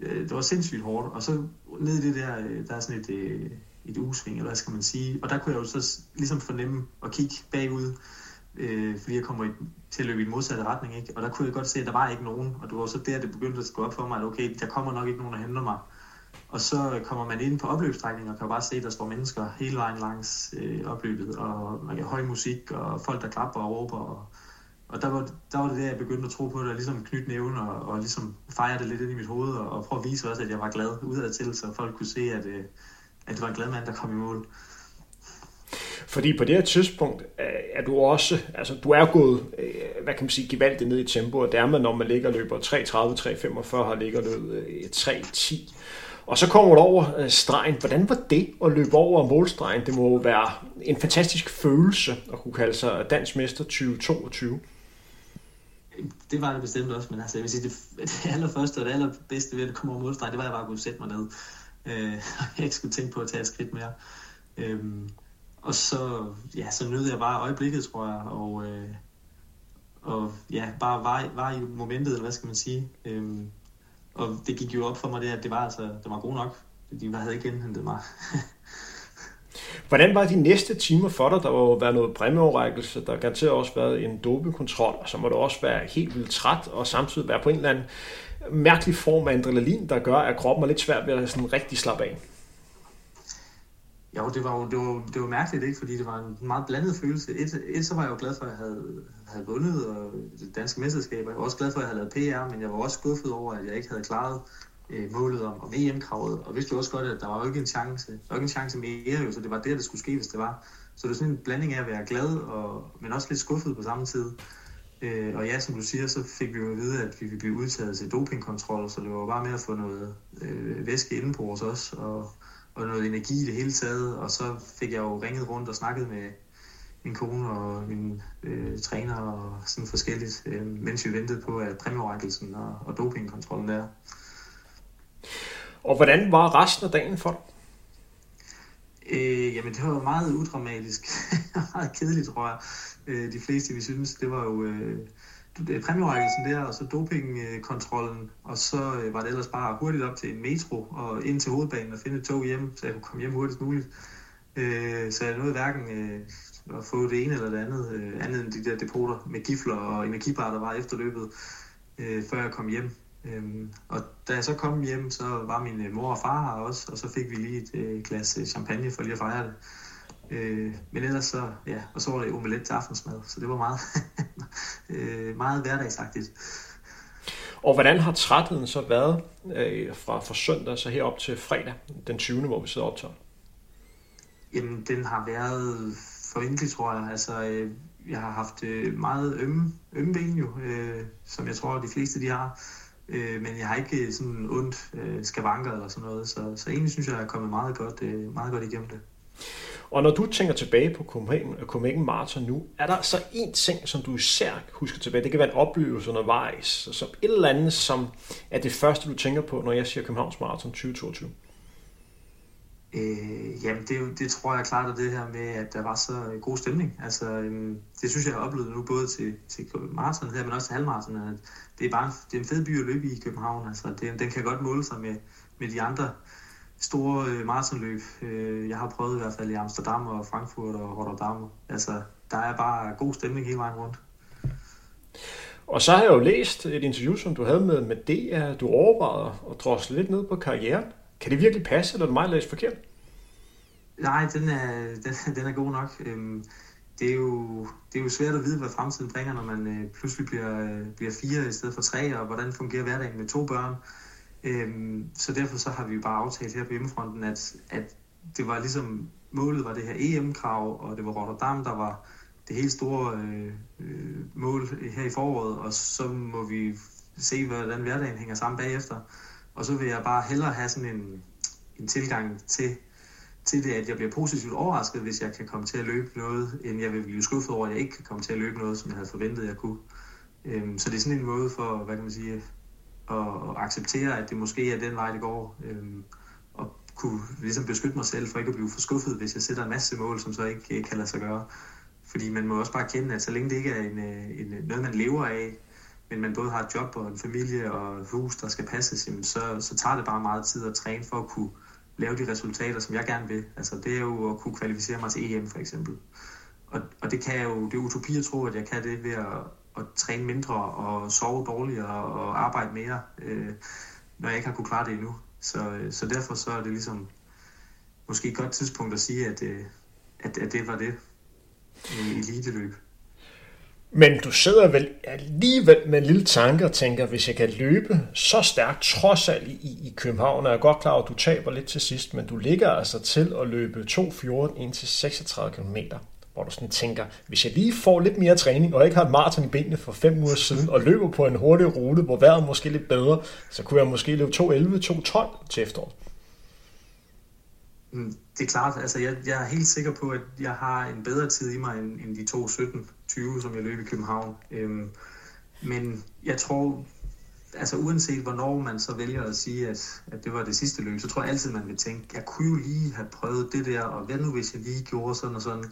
Speaker 2: øh, det var sindssygt hårdt. Og så ned i det der, øh, der er sådan et, øh, et usving, eller hvad skal man sige. Og der kunne jeg jo så ligesom fornemme og kigge bagud, øh, fordi jeg kommer til at løbe i den modsatte retning. Ikke? Og der kunne jeg godt se, at der var ikke nogen. Og det var så der, det begyndte at gå op for mig, at okay, der kommer nok ikke nogen, der henter mig. Og så kommer man ind på opløbsstrækningen og kan bare se, at der står mennesker hele vejen langs øh, opløbet, og man kan høj musik, og folk, der klapper og råber, og og der var, der var det der, jeg begyndte at tro på det, og ligesom knytte næven og, og ligesom fejre det lidt ind i mit hoved, og, og prøve at vise også, at jeg var glad udad til, så folk kunne se, at, øh, at det var en glad mand, der kom i mål.
Speaker 1: Fordi på det her tidspunkt øh, er du også, altså du er gået, øh, hvad kan man sige, gevaldigt ned i tempo, og dermed når man ligger og løber 3.30, 3.45, og ligger løbet 3.10. Og så kommer du over stregen. Hvordan var det at løbe over målstregen? Det må jo være en fantastisk følelse at kunne kalde sig dansk mester 2022.
Speaker 2: Det var det bestemt også, men altså, jeg vil sige, det, det allerførste og det allerbedste ved at komme over målstregen, det var, at jeg bare kunne sætte mig ned. øh, jeg ikke skulle tænke på at tage et skridt mere. Øhm, og så, ja, så nød jeg bare øjeblikket, tror jeg, og, øh, og ja, bare var, var i momentet, eller hvad skal man sige. Øhm, og det gik jo op for mig det, at det var, altså, det var god nok. De havde ikke indhentet mig.
Speaker 1: Hvordan var de næste timer for dig? Der var jo været noget præmieoverrækkelse, der garanteret også været en dopingkontrol, og så må du også være helt vildt træt, og samtidig være på en eller anden mærkelig form af adrenalin, der gør, at kroppen er lidt svært ved at sådan rigtig slappe af.
Speaker 2: Jo, det var jo det var, det var mærkeligt, ikke? fordi det var en meget blandet følelse. Et, et så var jeg jo glad for, at jeg havde, havde vundet og det danske mesterskab. Jeg var også glad for, at jeg havde lavet PR, men jeg var også skuffet over, at jeg ikke havde klaret øh, målet om, om EM-kravet. Og vidste jo også godt, at der var jo ikke en chance, der var ikke en chance mere, jo, så det var det, der skulle ske, hvis det var. Så det er sådan en blanding af at være glad, og, men også lidt skuffet på samme tid. Øh, og ja, som du siger, så fik vi jo at vide, at vi ville blive udtaget til dopingkontrol, så det var bare med at få noget øh, væske inde på os også, og, og noget energi i det hele taget. Og så fik jeg jo ringet rundt og snakket med min kone og min øh, træner og sådan forskelligt, øh, mens vi ventede på at præmieoverrækkelsen og, og dopingkontrollen der.
Speaker 1: Og hvordan var resten af dagen for dig?
Speaker 2: Øh, jamen, det var meget udramatisk. meget kedeligt, tror jeg. Øh, de fleste, vi synes, det var jo øh, præmierækkelsen der, og så dopingkontrollen, og så øh, var det ellers bare hurtigt op til en metro og ind til hovedbanen og finde et tog hjem, så jeg kunne komme hjem hurtigst muligt. Øh, så jeg nåede hverken øh, at få det ene eller det andet, øh, andet end de der depoter med gifler og energibar, der var efter løbet, øh, før jeg kom hjem. Øhm, og da jeg så kom hjem, så var min mor og far her også, og så fik vi lige et øh, glas øh, champagne for lige at fejre det. Øh, men ellers så, ja, og så var det omelet til aftensmad, så det var meget, øh, meget hverdagsagtigt.
Speaker 1: Og hvordan har trætheden så været øh, fra, fra søndag så herop til fredag, den 20. hvor vi sidder og optager?
Speaker 2: Jamen, den har været forventelig, tror jeg. Altså, øh, jeg har haft øh, meget ømme, ømme ben jo, øh, som jeg tror, de fleste de har. Øh, men jeg har ikke øh, sådan ondt øh, skavanker eller sådan noget, så, så egentlig synes jeg, at jeg er kommet meget godt, øh, meget godt igennem det.
Speaker 1: Og når du tænker tilbage på øh, Copenhagen Marathon nu, er der så en ting, som du især husker tilbage? Det kan være en oplevelse undervejs, som et eller andet, som er det første, du tænker på, når jeg siger Københavns Marathon 2022?
Speaker 2: Øh, jamen, det, det tror jeg klart er det her med, at der var så god stemning. Altså, øh, det synes jeg, jeg har oplevet nu både til, til maraton her, men også til halvmaraton. At det er bare det er en fed by at løbe i København. Altså, det, den kan godt måle sig med, med de andre store øh, maratonløb. Øh, jeg har prøvet i hvert fald i Amsterdam og Frankfurt og Rotterdam. Altså, der er bare god stemning hele vejen rundt.
Speaker 1: Og så har jeg jo læst et interview, som du havde med, med DR. Du overvejede at drosle lidt ned på karrieren. Kan det virkelig passe, eller er det mig, læst forkert?
Speaker 2: Nej, den er, den, den er god nok. Øhm, det, er jo, det er jo svært at vide, hvad fremtiden bringer, når man øh, pludselig bliver, øh, bliver fire i stedet for tre, og hvordan fungerer hverdagen med to børn. Øhm, så derfor så har vi jo bare aftalt her på hjemmefronten, at, at det var ligesom, målet var det her EM-krav, og det var Rotterdam, der var det helt store øh, øh, mål her i foråret, og så må vi se, hvordan hverdagen hænger sammen bagefter. Og så vil jeg bare hellere have sådan en, en tilgang til, til det, at jeg bliver positivt overrasket, hvis jeg kan komme til at løbe noget, end jeg vil blive skuffet over, at jeg ikke kan komme til at løbe noget, som jeg havde forventet, jeg kunne. Øhm, så det er sådan en måde for, hvad kan man sige, at, at acceptere, at det måske er den vej, det går. Øhm, og kunne ligesom beskytte mig selv for ikke at blive for skuffet, hvis jeg sætter en masse mål, som så ikke kan lade sig gøre. Fordi man må også bare kende, at så længe det ikke er en, øh, en, noget, man lever af, men man både har et job og en familie og et hus, der skal passes, jamen så, så tager det bare meget tid at træne for at kunne lave de resultater, som jeg gerne vil. Altså det er jo at kunne kvalificere mig til EM for eksempel. Og, og det kan jeg jo, det er utopi at tro, at jeg kan det ved at, at træne mindre og sove dårligere og arbejde mere, øh, når jeg ikke har kunne klare det endnu. Så, øh, så derfor så er det ligesom måske et godt tidspunkt at sige, at, øh, at, at det var det i eliteløb.
Speaker 1: Men du sidder vel alligevel med en lille tanke og tænker, hvis jeg kan løbe så stærkt, trods alt i, i København, og jeg er godt klar over, at du taber lidt til sidst, men du ligger altså til at løbe 2.14 ind til 36 km, hvor du sådan tænker, hvis jeg lige får lidt mere træning, og ikke har et maraton i benene for fem uger siden, og løber på en hurtig rute, hvor vejret er måske lidt bedre, så kunne jeg måske løbe 2.11, 2.12 til efteråret.
Speaker 2: Mm, det er klart, altså jeg, jeg er helt sikker på, at jeg har en bedre tid i mig end, end de 2.17 20, som jeg løb i København. Øhm, men jeg tror, altså uanset hvornår man så vælger at sige, at, at det var det sidste løb, så tror jeg altid, man vil tænke, jeg kunne jo lige have prøvet det der, og hvad nu hvis jeg lige gjorde sådan og sådan.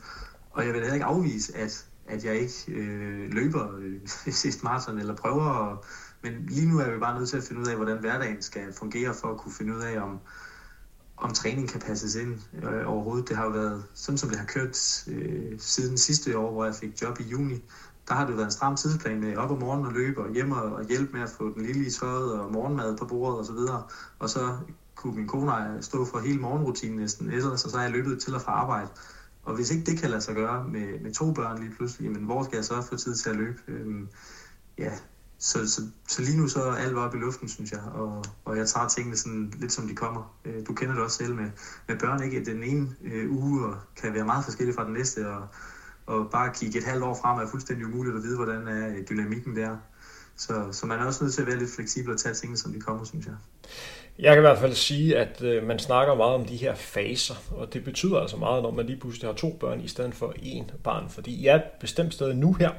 Speaker 2: Og jeg vil heller ikke afvise, at, at jeg ikke øh, løber øh, sidste maraton eller prøver. Og, men lige nu er vi bare nødt til at finde ud af, hvordan hverdagen skal fungere for at kunne finde ud af, om, om træning kan passes ind øh, overhovedet. Det har jo været sådan, som det har kørt øh, siden sidste år, hvor jeg fik job i juni. Der har det været en stram tidsplan med op om morgenen og løbe og hjem og hjælpe med at få den lille i tøjet og morgenmad på bordet og så videre. Og så kunne min kone stå for hele morgenrutinen næsten, ellers, og så har jeg løbet til og fra arbejde. Og hvis ikke det kan lade sig gøre med, med to børn lige pludselig, men hvor skal jeg så få tid til at løbe? Øhm, ja, så, så, så lige nu så er alt op i luften, synes jeg, og, og jeg tager tingene sådan lidt som de kommer. Øh, du kender det også selv med, med børn, ikke? Den ene øh, uge og kan være meget forskellig fra den næste, og, og bare kigge et halvt år frem er fuldstændig umuligt at vide, hvordan er dynamikken der. Så, så man er også nødt til at være lidt fleksibel og tage tingene, som de kommer, synes jeg.
Speaker 1: Jeg kan i hvert fald sige, at øh, man snakker meget om de her faser, og det betyder altså meget, når man lige pludselig har to børn i stedet for én barn, fordi jeg er bestemt sted nu her,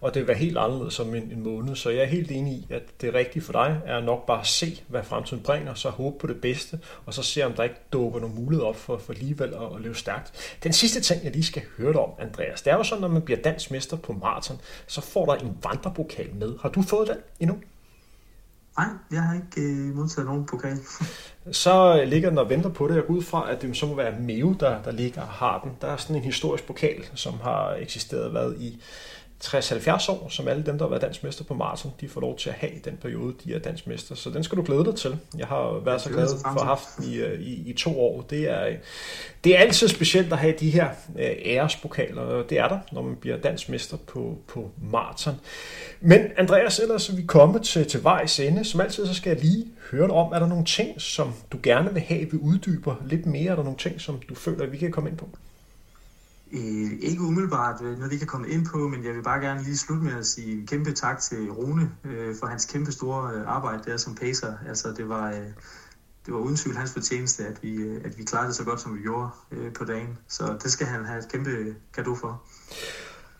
Speaker 1: og det vil være helt anderledes om en, en måned, så jeg er helt enig i, at det rigtige for dig er nok bare at se, hvad fremtiden bringer, så håbe på det bedste, og så se, om der ikke dukker nogle muligheder op for, for alligevel at, at leve stærkt. Den sidste ting, jeg lige skal høre dig om, Andreas, det er jo sådan, når man bliver dansmester på maraton, så får der en vandrebokal med. Har du fået den endnu?
Speaker 2: Nej, jeg har ikke øh, modtaget nogen pokal.
Speaker 1: så øh, ligger den og venter på det. Jeg går ud fra, at det så må være Meo, der, der ligger og har den. Der er sådan en historisk pokal, som har eksisteret været i 60-70 år, som alle dem, der har været dansmester på maraton, de får lov til at have i den periode, de er dansmester. Så den skal du glæde dig til. Jeg har været så glad for at have haft den i, øh, i, i to år. Det er, det er altid specielt at have de her øh, ærespokaler, det er der, når man bliver dansmester på, på maraton. Men Andreas, ellers er vi kommet til, til vejs ende. Som altid, så skal jeg lige høre dig om, er der nogle ting, som du gerne vil have, vi uddyber lidt mere? Er der nogle ting, som du føler, at vi kan komme ind på?
Speaker 2: Øh, ikke umiddelbart øh, noget, vi kan komme ind på, men jeg vil bare gerne lige slutte med at sige en kæmpe tak til Rune øh, for hans kæmpe store øh, arbejde der som pacer. Altså det var, øh, det var uden tvivl hans fortjeneste, at vi, øh, at vi klarede det så godt, som vi gjorde øh, på dagen. Så det skal han have et kæmpe gave for.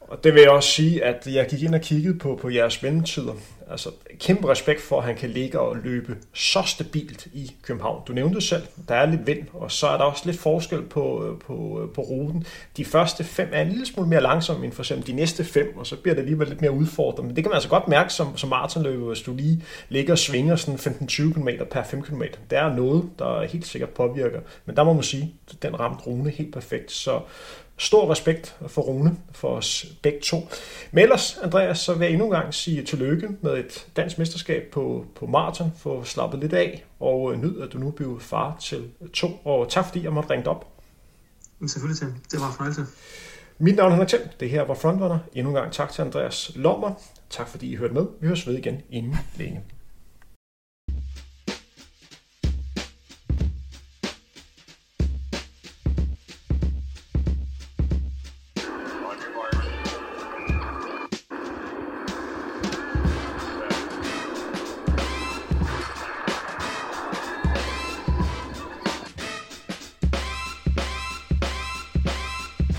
Speaker 1: Og det vil jeg også sige, at jeg gik ind og kiggede på, på jeres vendetider, Altså, kæmpe respekt for, at han kan ligge og løbe så stabilt i København. Du nævnte selv, der er lidt vind, og så er der også lidt forskel på, øh, på, øh, på ruten. De første fem er en lille smule mere langsomme end for eksempel de næste fem, og så bliver det alligevel lidt mere udfordrende. Men det kan man altså godt mærke som, som maratonløber, hvis du lige ligger og svinger sådan 15-20 km per 5 km. Det er noget, der helt sikkert påvirker. Men der må man sige, at den ramte Rune helt perfekt. Så, Stor respekt for Rune, for os begge to. Men ellers, Andreas, så vil jeg endnu en gang sige tillykke med et dansk mesterskab på, på maraton. Få slappet lidt af, og nyd, at du nu bliver far til to. Og tak fordi jeg måtte ringe op.
Speaker 2: Men selvfølgelig, Tim. Det var en fornøjelse.
Speaker 1: Mit navn er Henrik Thiem. Det her var Frontrunner. Endnu en gang tak til Andreas Lommer. Tak fordi I hørte med. Vi høres ved igen inden længe.